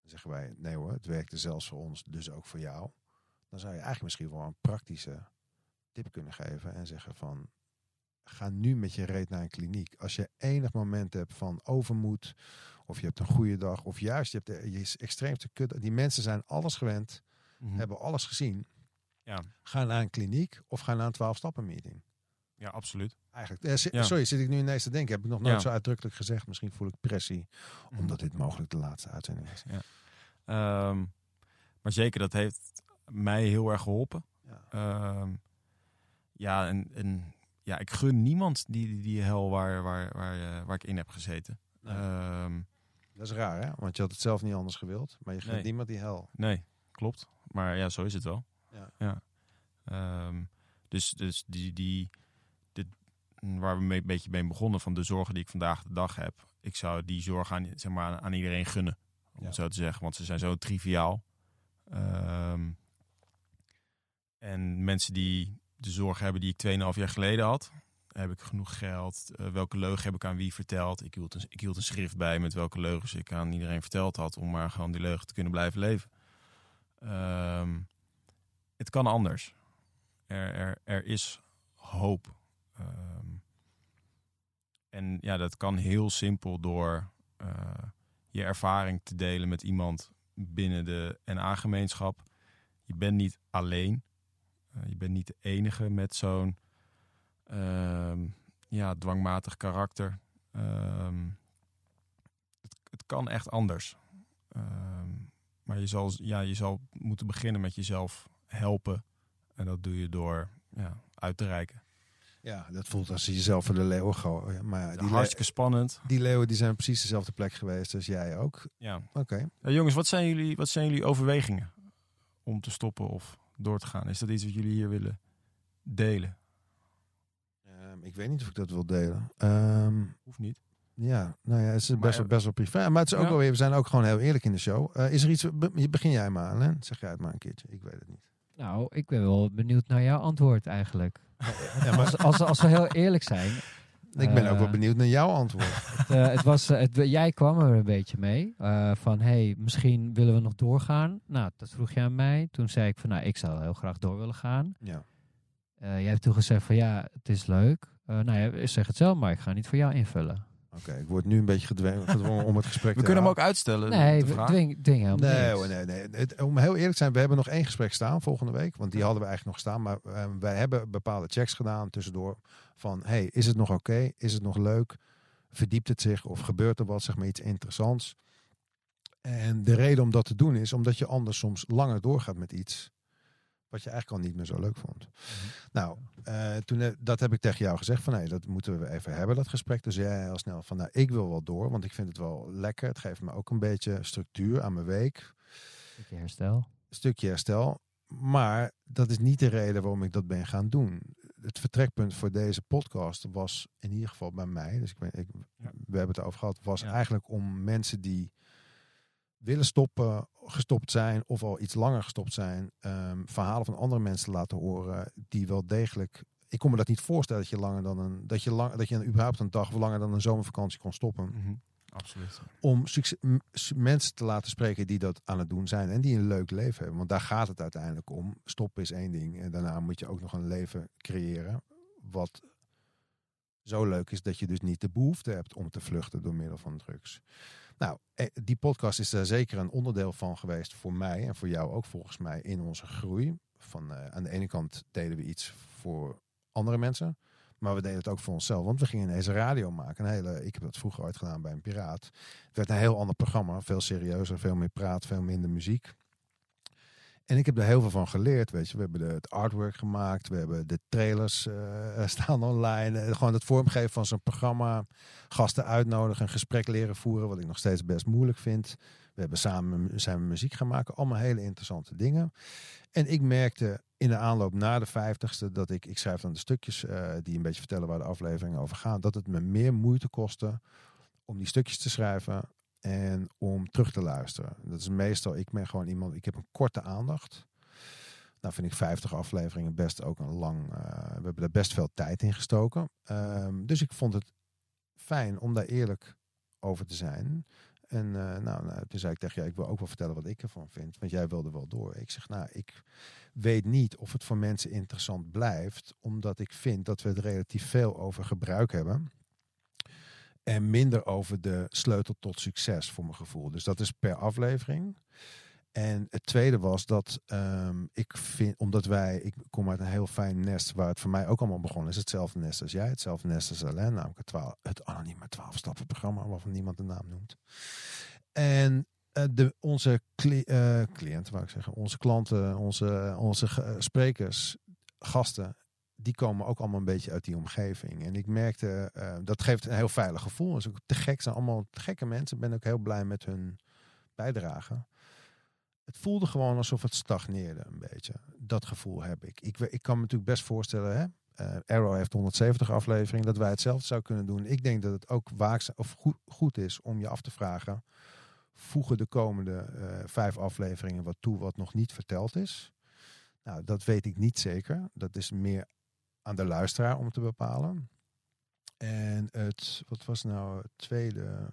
Dan zeggen wij, nee hoor, het werkte zelfs voor ons, dus ook voor jou. Dan zou je eigenlijk misschien wel een praktische tip kunnen geven en zeggen van, ga nu met je reet naar een kliniek. Als je enig moment hebt van overmoed, of je hebt een goede dag, of juist je hebt de, je extreemste kut. Die mensen zijn alles gewend, Mhm. hebben alles gezien. Ja. Ga naar een kliniek of ga naar een 12-stappen meeting. Ja, absoluut. Eigenlijk, eh, Ja. sorry, zit ik nu ineens te denken. Heb ik nog nooit Ja. zo uitdrukkelijk gezegd. Misschien voel ik pressie, omdat dit mogelijk de laatste uitzending is. Ehm, maar zeker, dat heeft mij heel erg geholpen. Ja. Ehm, ja, en, en ja, ik gun niemand die, die, die hel waar, waar, waar, eh, waar ik in heb gezeten. Nee. Ehm, Dat is raar, hè? Want je had het zelf niet anders gewild. Maar je Nee. niemand die hel. nee, klopt. Maar ja, zo is het wel. Ja. Ehm, dus dus die, die, dit, waar we een beetje mee begonnen, van de zorgen die ik vandaag de dag heb. Ik zou die zorg aan, zeg maar, aan, iedereen gunnen. Om Ja. het zo te zeggen. Want ze zijn zo triviaal. Ehm, en mensen die de zorg hebben die ik 2,5 jaar geleden had. Heb ik genoeg geld? Eh, welke leugen heb ik aan wie verteld? Ik hield, een, ik hield een schrift bij met welke leugens ik aan iedereen verteld had. Om maar gewoon die leugen te kunnen blijven leven. Ehm, het kan anders. Er, er, er is hoop. Ehm, en ja, dat kan heel simpel door eh, je ervaring te delen met iemand binnen de NA-gemeenschap. Je bent niet alleen. Uh, je bent niet de enige met zo'n ja, dwangmatig karakter. Ehm, het, het, kan echt anders. Ehm, maar je zal, ja, je zal moeten beginnen met jezelf helpen. En dat doe je door ja, uit te reiken. Ja, dat voelt als je jezelf voor de leeuwen gooit. Maar die hartstikke spannend. Die leeuwen die zijn precies dezelfde plek geweest als jij ook. Ja. Oké. Ja, jongens, wat zijn, jullie, wat zijn jullie overwegingen om te stoppen of door te gaan? Is dat iets wat jullie hier willen delen? Ik weet niet of ik dat wil delen. Um, Hoeft niet. Ja, nou ja, het is best, wel, best wel privé. Maar het is ook ja. wel weer, we zijn ook gewoon heel eerlijk in de show. Uh, is er iets, begin jij maar aan, hè? Zeg jij het maar een keertje. Ik weet het niet. Nou, ik ben wel benieuwd naar jouw antwoord eigenlijk. Ja, maar... als, als, als, we heel eerlijk zijn. Ik ben uh, ook wel benieuwd naar jouw antwoord. Het, uh, het was, het, jij kwam er een beetje mee. Uh, van, hey, misschien willen we nog doorgaan. Nou, dat vroeg je aan mij. Toen zei ik van, nou, ik zou heel graag door willen gaan. Ja. jij hebt toen gezegd van, ja, het is leuk. Nou ja, ik zeg het zelf, maar ik ga niet voor jou invullen. Oké, okay, ik word nu een beetje gedwongen, gedwongen om het gesprek we te kunnen hem ook uitstellen. Nee, dwing, dwing helemaal nee, hoor, nee, nee. Het, om heel eerlijk te zijn, we hebben nog één gesprek staan volgende week. Want die hadden we eigenlijk nog staan. Maar uh, wij hebben bepaalde checks gedaan tussendoor. Van, hey, is het nog oké? Okay? Is het nog leuk? Verdiept het zich? Of gebeurt er wat, zeg maar, iets interessants? En de reden om dat te doen is omdat je anders soms langer doorgaat met iets wat je eigenlijk al niet meer zo leuk vond. -hmm. Nou, uh, toen, dat heb ik tegen jou gezegd van nee, dat moeten we even hebben, dat gesprek. Dus jij heel snel van nou, ik wil wel door, want ik vind het wel lekker. Het geeft me ook een beetje structuur aan mijn week. Stukje herstel. Stukje herstel. Maar dat is niet de reden waarom ik dat ben gaan doen. Het vertrekpunt voor deze podcast was in ieder geval bij mij, dus ik ben, ik, we hebben het over gehad, was ja. eigenlijk om mensen die willen stoppen, gestopt zijn of al iets langer gestopt zijn, um, verhalen van andere mensen laten horen die wel degelijk. Ik kon me dat niet voorstellen dat je langer dan een dat je lang dat je een, überhaupt een dag langer dan een zomervakantie kon stoppen. Mm -hmm. Absoluut. Om succes, mensen te laten spreken die dat aan het doen zijn en die een leuk leven hebben. Want daar gaat het uiteindelijk om. Stoppen is één ding en daarna moet je ook nog een leven creëren wat zo leuk is dat je dus niet de behoefte hebt om te vluchten door middel van drugs. Nou, die podcast is daar zeker een onderdeel van geweest voor mij en voor jou ook volgens mij in onze groei. Van, uh, aan de ene kant deden we iets voor andere mensen, maar we deden het ook voor onszelf. Want we gingen ineens radio maken. Een hele, ik heb dat vroeger ooit gedaan bij een piraat. Het werd een heel ander programma, veel serieuzer, veel meer praat, veel minder muziek. En ik heb er heel veel van geleerd, weet je. We hebben het artwork gemaakt, we hebben de trailers uh, staan online. Uh, gewoon het vormgeven van zo'n programma, gasten uitnodigen, een gesprek leren voeren, wat ik nog steeds best moeilijk vind. We hebben samen zijn muziek gaan maken, allemaal hele interessante dingen. En ik merkte in de aanloop naar de vijftigste dat ik, ik schrijf dan de stukjes die een beetje vertellen waar de afleveringen over gaan, dat het me meer moeite kostte om die stukjes te schrijven en om terug te luisteren. Dat is meestal, ik ben gewoon iemand, ik heb een korte aandacht. Nou vind ik 50 afleveringen best ook een lang, uh, we hebben er best veel tijd in gestoken. Um, dus ik vond het fijn om daar eerlijk over te zijn. En uh, nou, nou, toen zei ik tegen jou, ik wil ook wel vertellen wat ik ervan vind. Want jij wilde wel door. Ik zeg, nou, ik weet niet of het voor mensen interessant blijft. Omdat ik vind dat we er relatief veel over gebruik hebben. En minder over de sleutel tot succes, voor mijn gevoel. Dus dat is per aflevering. En het tweede was dat um, ik vind, omdat wij, ik kom uit een heel fijn nest waar het voor mij ook allemaal begonnen is. Hetzelfde nest als jij, hetzelfde nest als Alain, namelijk het, 12, het anonieme 12 stappen programma waarvan niemand de naam noemt. En uh, de, onze uh, cliënten, wou ik zeggen, onze klanten, onze, onze sprekers, gasten, die komen ook allemaal een beetje uit die omgeving. En ik merkte, uh, dat geeft een heel veilig gevoel. Is ook te gek, zijn allemaal gekke mensen. Ik ben ook heel blij met hun bijdrage. Het voelde gewoon alsof het stagneerde een beetje. Dat gevoel heb ik. Ik, ik kan me natuurlijk best voorstellen, hè? Uh, Arrow heeft 170 afleveringen, dat wij hetzelfde zouden kunnen doen. Ik denk dat het ook waakzaam of goed, is om je af te vragen: voegen de komende uh, vijf afleveringen wat toe wat nog niet verteld is? Nou, dat weet ik niet zeker. Dat is meer aan de luisteraar om te bepalen. En het, wat was nou het tweede?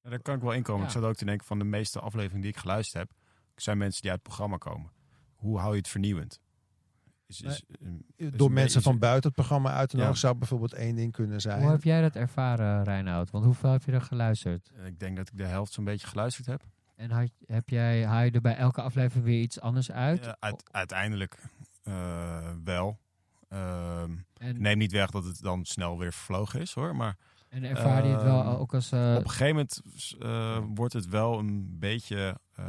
Ja, daar kan ik wel inkomen. Ja. Ik zat ook te denken van de meeste afleveringen die ik geluisterd heb, zijn mensen die uit het programma komen. Hoe hou je het vernieuwend? Is, is, um, is Door mensen van buiten het programma uit te Ja. nodigen zou bijvoorbeeld één ding kunnen zijn. Hoe heb jij dat ervaren, Reinoud? Want hoeveel heb je er geluisterd? Ik denk dat ik de helft zo'n beetje geluisterd heb. En had, heb jij, haal je er bij elke aflevering weer iets anders uit? Ja, uit- uiteindelijk eh, wel. Ehm, En, neem niet weg dat het dan snel weer vervlogen is hoor. Maar en ervaar je het wel Ehm, ook als... eh, op een gegeven moment eh, wordt het wel een beetje eh,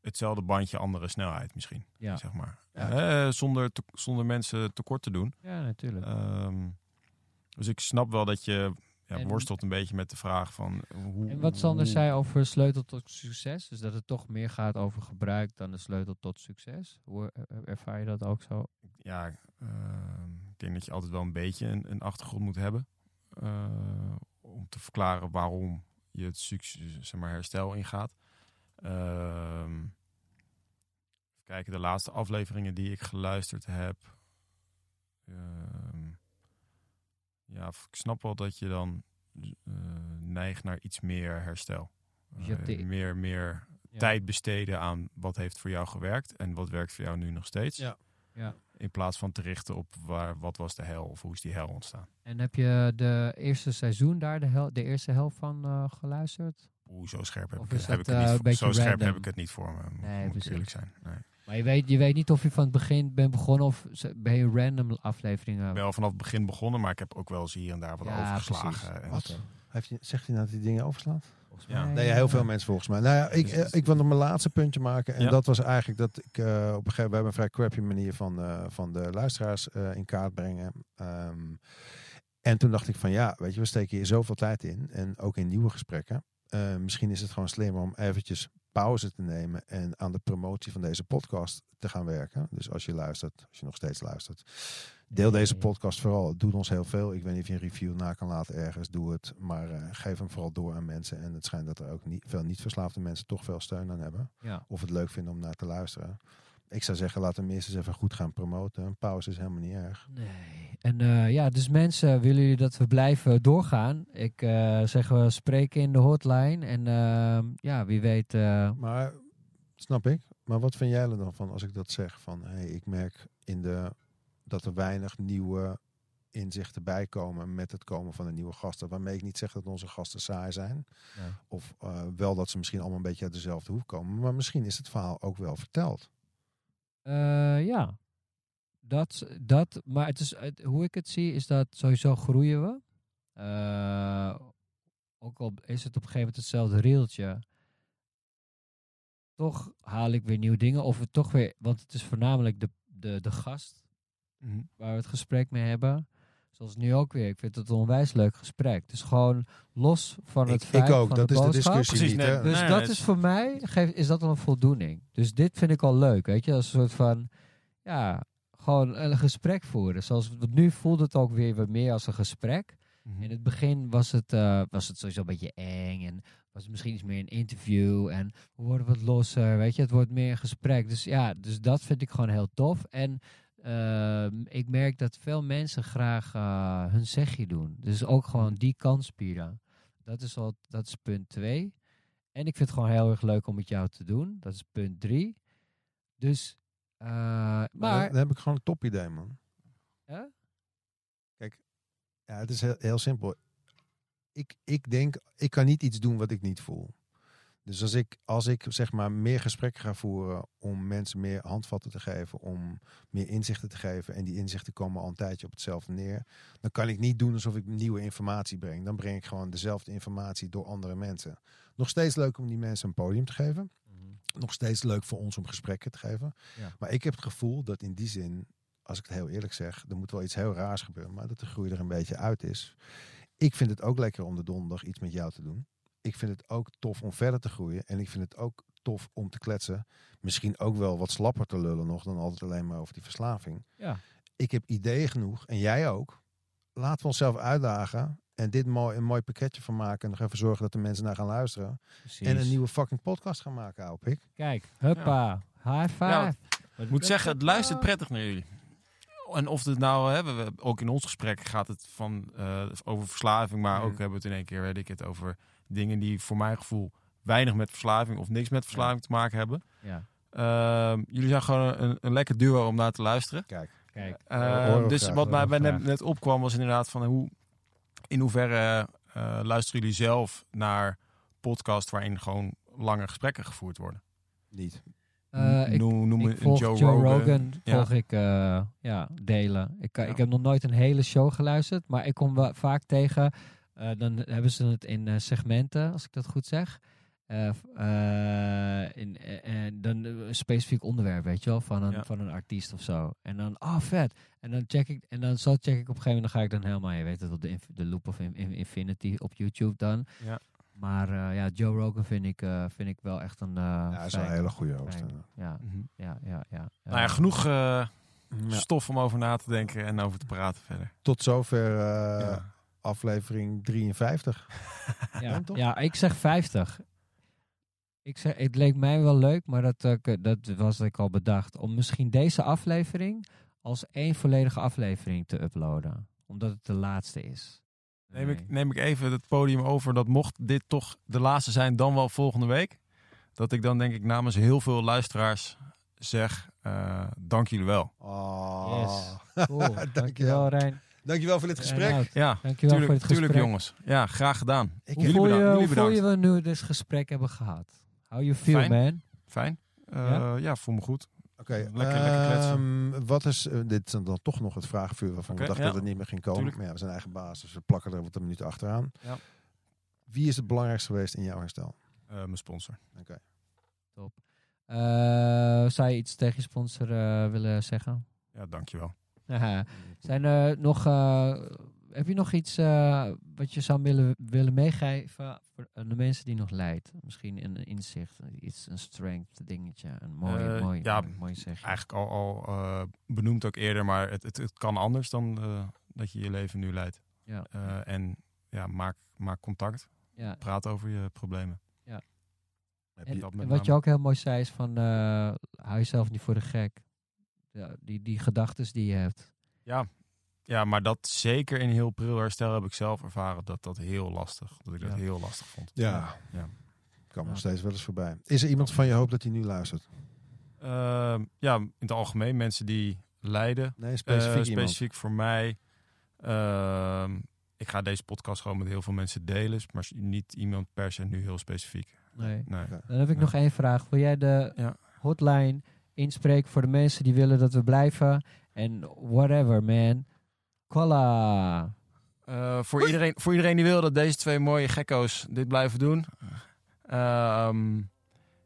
hetzelfde bandje, andere snelheid misschien. ja. Zeg maar. Ja. Eh, zonder, te- zonder mensen tekort te doen. ja, natuurlijk. Ehm, dus ik snap wel dat je ja, En- worstelt een beetje met de vraag van hoe. En wat Sander hoe- zei over sleutel tot succes, dus dat het toch meer gaat over gebruik dan de sleutel tot succes. Hoe er- ervaar je dat ook zo? Ja, ehm, ik denk dat je altijd wel een beetje een, een achtergrond moet hebben. eh, om te verklaren waarom je het succes, zeg maar, herstel ingaat. Ehm, even kijken, de laatste afleveringen die ik geluisterd heb. ehm, ja, ik snap wel dat je dan eh, neigt naar iets meer herstel. Dus Eh, meer, meer Ja. tijd besteden aan wat heeft voor jou gewerkt en wat werkt voor jou nu nog steeds. Ja. Ja. In plaats van te richten op waar, wat was de hel of hoe is die hel ontstaan. En heb je de eerste seizoen daar, de, hel- de eerste helft van eh, geluisterd? Oeh, zo scherp heb Of ik, het- heb dat, ik het niet Zo scherp heb ik het niet voor me, moet- Nee, moet ik eerlijk zijn. Nee. Maar je weet, je weet niet of je van het begin bent begonnen of ben je random afleveringen? Ik ben wel vanaf het begin begonnen, maar ik heb ook wel eens hier en daar wat Ja, overgeslagen. precies. En Wat? Heeft je, zegt hij nou dat hij dingen overslaat? Volgens Ja. Nee, heel veel mensen volgens mij. Nou ja, ik, eh, ik wil nog mijn laatste puntje maken. En Ja. dat was eigenlijk dat ik eh, op een gegeven moment... We hebben een vrij crappy manier van, eh, van de luisteraars eh, in kaart brengen. Ehm, en toen dacht ik van ja, weet je, we steken hier zoveel tijd in. En ook in nieuwe gesprekken. Eh, misschien is het gewoon slimmer om eventjes pauze te nemen. En aan de promotie van deze podcast te gaan werken. Dus als je luistert, als je nog steeds luistert. Deel deze podcast vooral. Het doet ons heel veel. Ik weet niet of je een review na kan laten ergens. Doe het. Maar eh, geef hem vooral door aan mensen. En het schijnt dat er ook niet, veel niet-verslaafde mensen toch veel steun aan hebben. Ja. Of het leuk vinden om naar te luisteren. Ik zou zeggen, laat hem eerst eens even goed gaan promoten. Een pauze is helemaal niet erg. Nee. En eh, ja, dus mensen, willen jullie dat we blijven doorgaan? Ik eh, zeg, we spreken in de hotline. En ehm, ja, wie weet... eh, Maar, snap ik. Maar wat vind jij er dan van als ik dat zeg? Van, hey, ik merk in de, dat er weinig nieuwe inzichten bijkomen met het komen van de nieuwe gasten. Waarmee ik niet zeg dat onze gasten saai zijn. Of wel dat ze misschien allemaal een beetje uit dezelfde hoek komen. Maar misschien is het verhaal ook wel verteld. Eh, ja, dat, dat, maar het is, het- hoe ik het zie is dat sowieso groeien we. Eh, ook al is het op een gegeven moment hetzelfde reeltje. Toch haal ik weer nieuwe dingen. Of het toch weer, want het is voornamelijk de, de, de gast Mhm. waar we het gesprek mee hebben. Zoals nu ook weer. Ik vind het een onwijs leuk gesprek. Dus gewoon los van het Ik, feit ik ook, van dat de is de discussie Precies, niet. nee, hè? Dus Nee, dat nee, is voor mij, geeft, is dat al een voldoening. Dus dit vind ik al leuk, weet je. Als een soort van, ja, gewoon een gesprek voeren. Zoals want nu voelt het ook weer wat meer als een gesprek. Mhm. In het begin was het, eh, was het sowieso een beetje eng en was het misschien iets meer een interview en we worden wat losser, weet je. Het wordt meer een gesprek. Dus ja, dus dat vind ik gewoon heel tof. En ehm, ik merk dat veel mensen graag eh, hun zegje doen. Dus ook gewoon die kans bieden. Dat is, al, dat is punt twee. En ik vind het gewoon heel erg leuk om met jou te doen. Dat is punt drie. Dus, eh, Maar maar... dan heb ik gewoon een top idee, man. Kijk, ja, het is heel, heel simpel. Ik, ik denk, ik kan niet iets doen wat ik niet voel. Dus als ik, als ik zeg maar meer gesprekken ga voeren om mensen meer handvatten te geven, om meer inzichten te geven, en die inzichten komen al een tijdje op hetzelfde neer, dan kan ik niet doen alsof ik nieuwe informatie breng. Dan breng ik gewoon dezelfde informatie door andere mensen. Nog steeds leuk om die mensen een podium te geven. Nog steeds leuk voor ons om gesprekken te geven. Ja. Maar ik heb het gevoel dat in die zin, als ik het heel eerlijk zeg, er moet wel iets heel raars gebeuren, maar dat de groei er een beetje uit is. Ik vind het ook lekker om de donderdag iets met jou te doen. Ik vind het ook tof om verder te groeien. En ik vind het ook tof om te kletsen. Misschien ook wel wat slapper te lullen nog dan altijd alleen maar over die verslaving. Ja. Ik heb ideeën genoeg en jij ook. Laten we onszelf uitdagen en dit mooi, een mooi pakketje van maken. En nog even zorgen dat de mensen naar gaan luisteren. Precies. En een nieuwe fucking podcast gaan maken, hoop ik. Kijk, huppa, high five. Ja, Ik moet zeggen, het luistert prettig naar jullie. en of het nou, hè, we, ook in ons gesprek gaat het van, eh, over verslaving, maar ook hebben we het in één keer, weet ik het, over dingen die voor mijn gevoel weinig met verslaving of niks met verslaving te maken hebben. Ja. Ehm, jullie zijn gewoon een, een lekker duo om naar te luisteren. Kijk, Kijk. Ehm, dus wat mij bij net, net opkwam was inderdaad van hoe, in hoeverre eh, luisteren jullie zelf naar podcasts waarin gewoon lange gesprekken gevoerd worden? niet. Eh, ik, noem noem ik een volg Joe, Joe, Rogan. Rogan, Ja. volg ik eh, ja, delen. Ik, Ja. ik heb nog nooit een hele show geluisterd, maar ik kom wel vaak tegen. Eh, dan hebben ze het in eh, segmenten, als ik dat goed zeg. Eh, eh, in, en dan een specifiek onderwerp, weet je wel, van een, Ja. van een artiest of zo. En dan, oh vet. En dan check ik, en dan zo check ik op een gegeven moment, dan ga ik dan helemaal, je weet het, op de, inf- de Loop of In- In- Infinity op YouTube dan. Ja. Maar eh, ja, Joe Rogan vind ik, eh, vind ik wel echt een. eh Ja, hij is wel een hele goede host. inderdaad. Ja, Mhm. ja, ja, ja. Nou ja, genoeg eh, Ja. stof om over na te denken en over te praten verder. Tot zover eh, Ja. Aflevering 53. Ja, Ja, toch? ja, ik zeg 50. Ik zeg, het leek mij wel leuk, maar dat, eh, dat was ik al bedacht. Om misschien deze aflevering als één volledige aflevering te uploaden. Omdat het de laatste is. Neem, Nee. ik, neem ik even het podium over dat mocht dit toch de laatste zijn, dan wel volgende week. Dat ik dan denk ik namens heel veel luisteraars zeg, eh, dank jullie wel. Oh. Yes. Cool. Dankjewel. Dankjewel, Rijn. Dankjewel voor dit gesprek. Reinoud, Ja, Dankjewel voor tuurlijk, het tuurlijk gesprek. jongens. Ja, graag gedaan. Ik Hoe Jullie voel je, bedankt. hoe Jullie voel je bedankt. we nu dit gesprek hebben gehad? How you feel, Fijn. man? Fijn? Eh, Ja? ja? voel me goed. Oké, Lekker- lekker kletsen. ehm, wat is, eh, dit is dan toch nog het vraagvuur waarvan Oké, we dachten ja. dat het niet meer ging komen. Tuurlijk. Maar ja, we zijn eigen baas, dus we plakken er wat een minuut achteraan. Ja. Wie is het belangrijkste geweest in jouw herstel? Eh, mijn sponsor. Eh, zou je iets tegen je sponsor eh, willen zeggen? Ja, dankjewel. Zijn er nog, eh, heb je nog iets eh, wat je zou willen, willen meegeven voor de mensen die nog lijdt? Misschien een inzicht, iets, een strength dingetje, een mooi, Eh, mooi, ja, mooi, zegje. Eigenlijk al, al eh, benoemd ook eerder, maar het, het, het kan anders dan eh, dat je je leven nu leidt. Ja. Eh, en ja, maak, maak contact. Ja. Praat over je problemen. Heb En, je, en met wat je ook heel mooi zei is van, eh, hou jezelf niet voor de gek. Ja, die die gedachten die je hebt. Ja. ja, maar dat zeker in heel pril herstel heb ik zelf ervaren dat dat heel lastig, dat ik dat Ja. heel lastig vond. ja, Ja. kan Ja. nog steeds wel eens voorbij. Is er iemand van je hoop dat hij nu luistert? Ehm, ja, in het algemeen mensen die lijden, Nee, specifiek Eh, specifiek voor mij. Ehm, ik ga deze podcast gewoon met heel veel mensen delen, maar niet iemand per se nu heel specifiek. Nee. Dan heb ik nog één vraag. Wil jij de Ja. hotline inspreken voor de mensen die willen dat we blijven? En whatever, man. Kolla. Eh, voor, iedereen, voor iedereen die wil dat deze twee mooie gekko's dit blijven doen, ehm,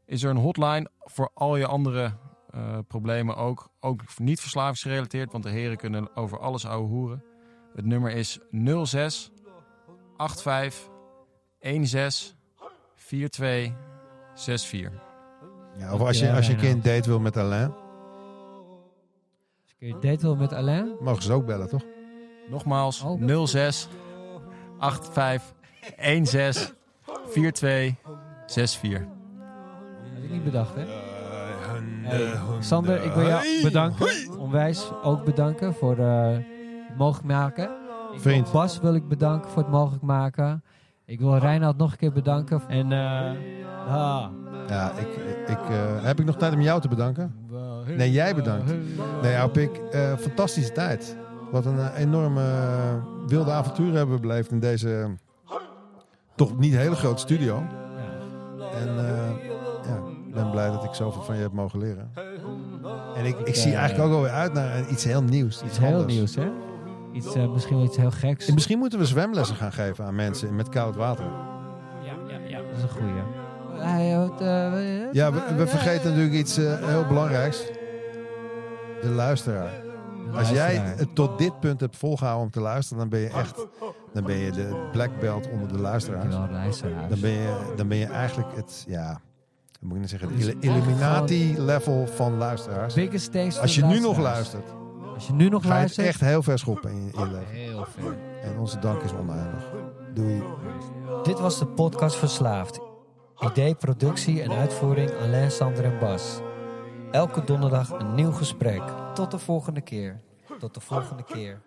is er een hotline voor al je andere eh, problemen ook. Ook niet verslavingsgerelateerd, want de heren kunnen over alles ouwe hoeren. Het nummer is 06 85 16 42 64. Ja, of als je, als je kind date wil met Alain, kun je date wel met Alain? mogen ze ook bellen, toch? Nogmaals, Oh. 06 85 16 42 64. Had ik niet bedacht, hè? Hey, Sander, ik wil jou bedanken. Onwijs ook bedanken voor eh, het mogelijk maken. Ik wil Vriend. Bas wil ik bedanken voor het mogelijk maken. Ik wil Reinhard nog een keer bedanken. En eh ah. Ja, ik, ik, eh, heb ik nog tijd om jou te bedanken? Nee, jij bedankt. Nee, Auw Pik, eh, fantastische tijd. Wat een eh, enorme wilde avontuur hebben we beleefd in deze toch niet hele grote studio. En ja, ik ben blij dat ik zoveel van je heb mogen leren. En ik, ik zie eigenlijk ook alweer uit naar iets heel nieuws. Iets heel anders. nieuws, hè? Iets, misschien wel iets heel geks. En misschien moeten we zwemlessen gaan geven aan mensen met koud water. Ja, ja, ja. Dat is een goeie. Houdt, eh, Ja, we, we vergeten natuurlijk iets eh, heel belangrijks. De luisteraar. Als jij het tot dit punt hebt volgehouden om te luisteren, dan ben je echt dan ben je de black belt onder de luisteraars. Dan ben je, dan ben je eigenlijk het, ja, moet ik nou zeggen, Het Illuminati-level van luisteraars. Als je nu nog luistert, Als je nu nog ga je het echt heel ver schoppen in je, in je leven. Heel. En onze dank is oneindig. Doei. Dit was de podcast Verslaafd. Idee, productie en uitvoering Alain, Sander en Bas. Elke donderdag een nieuw gesprek. Tot de volgende keer. Tot de volgende keer.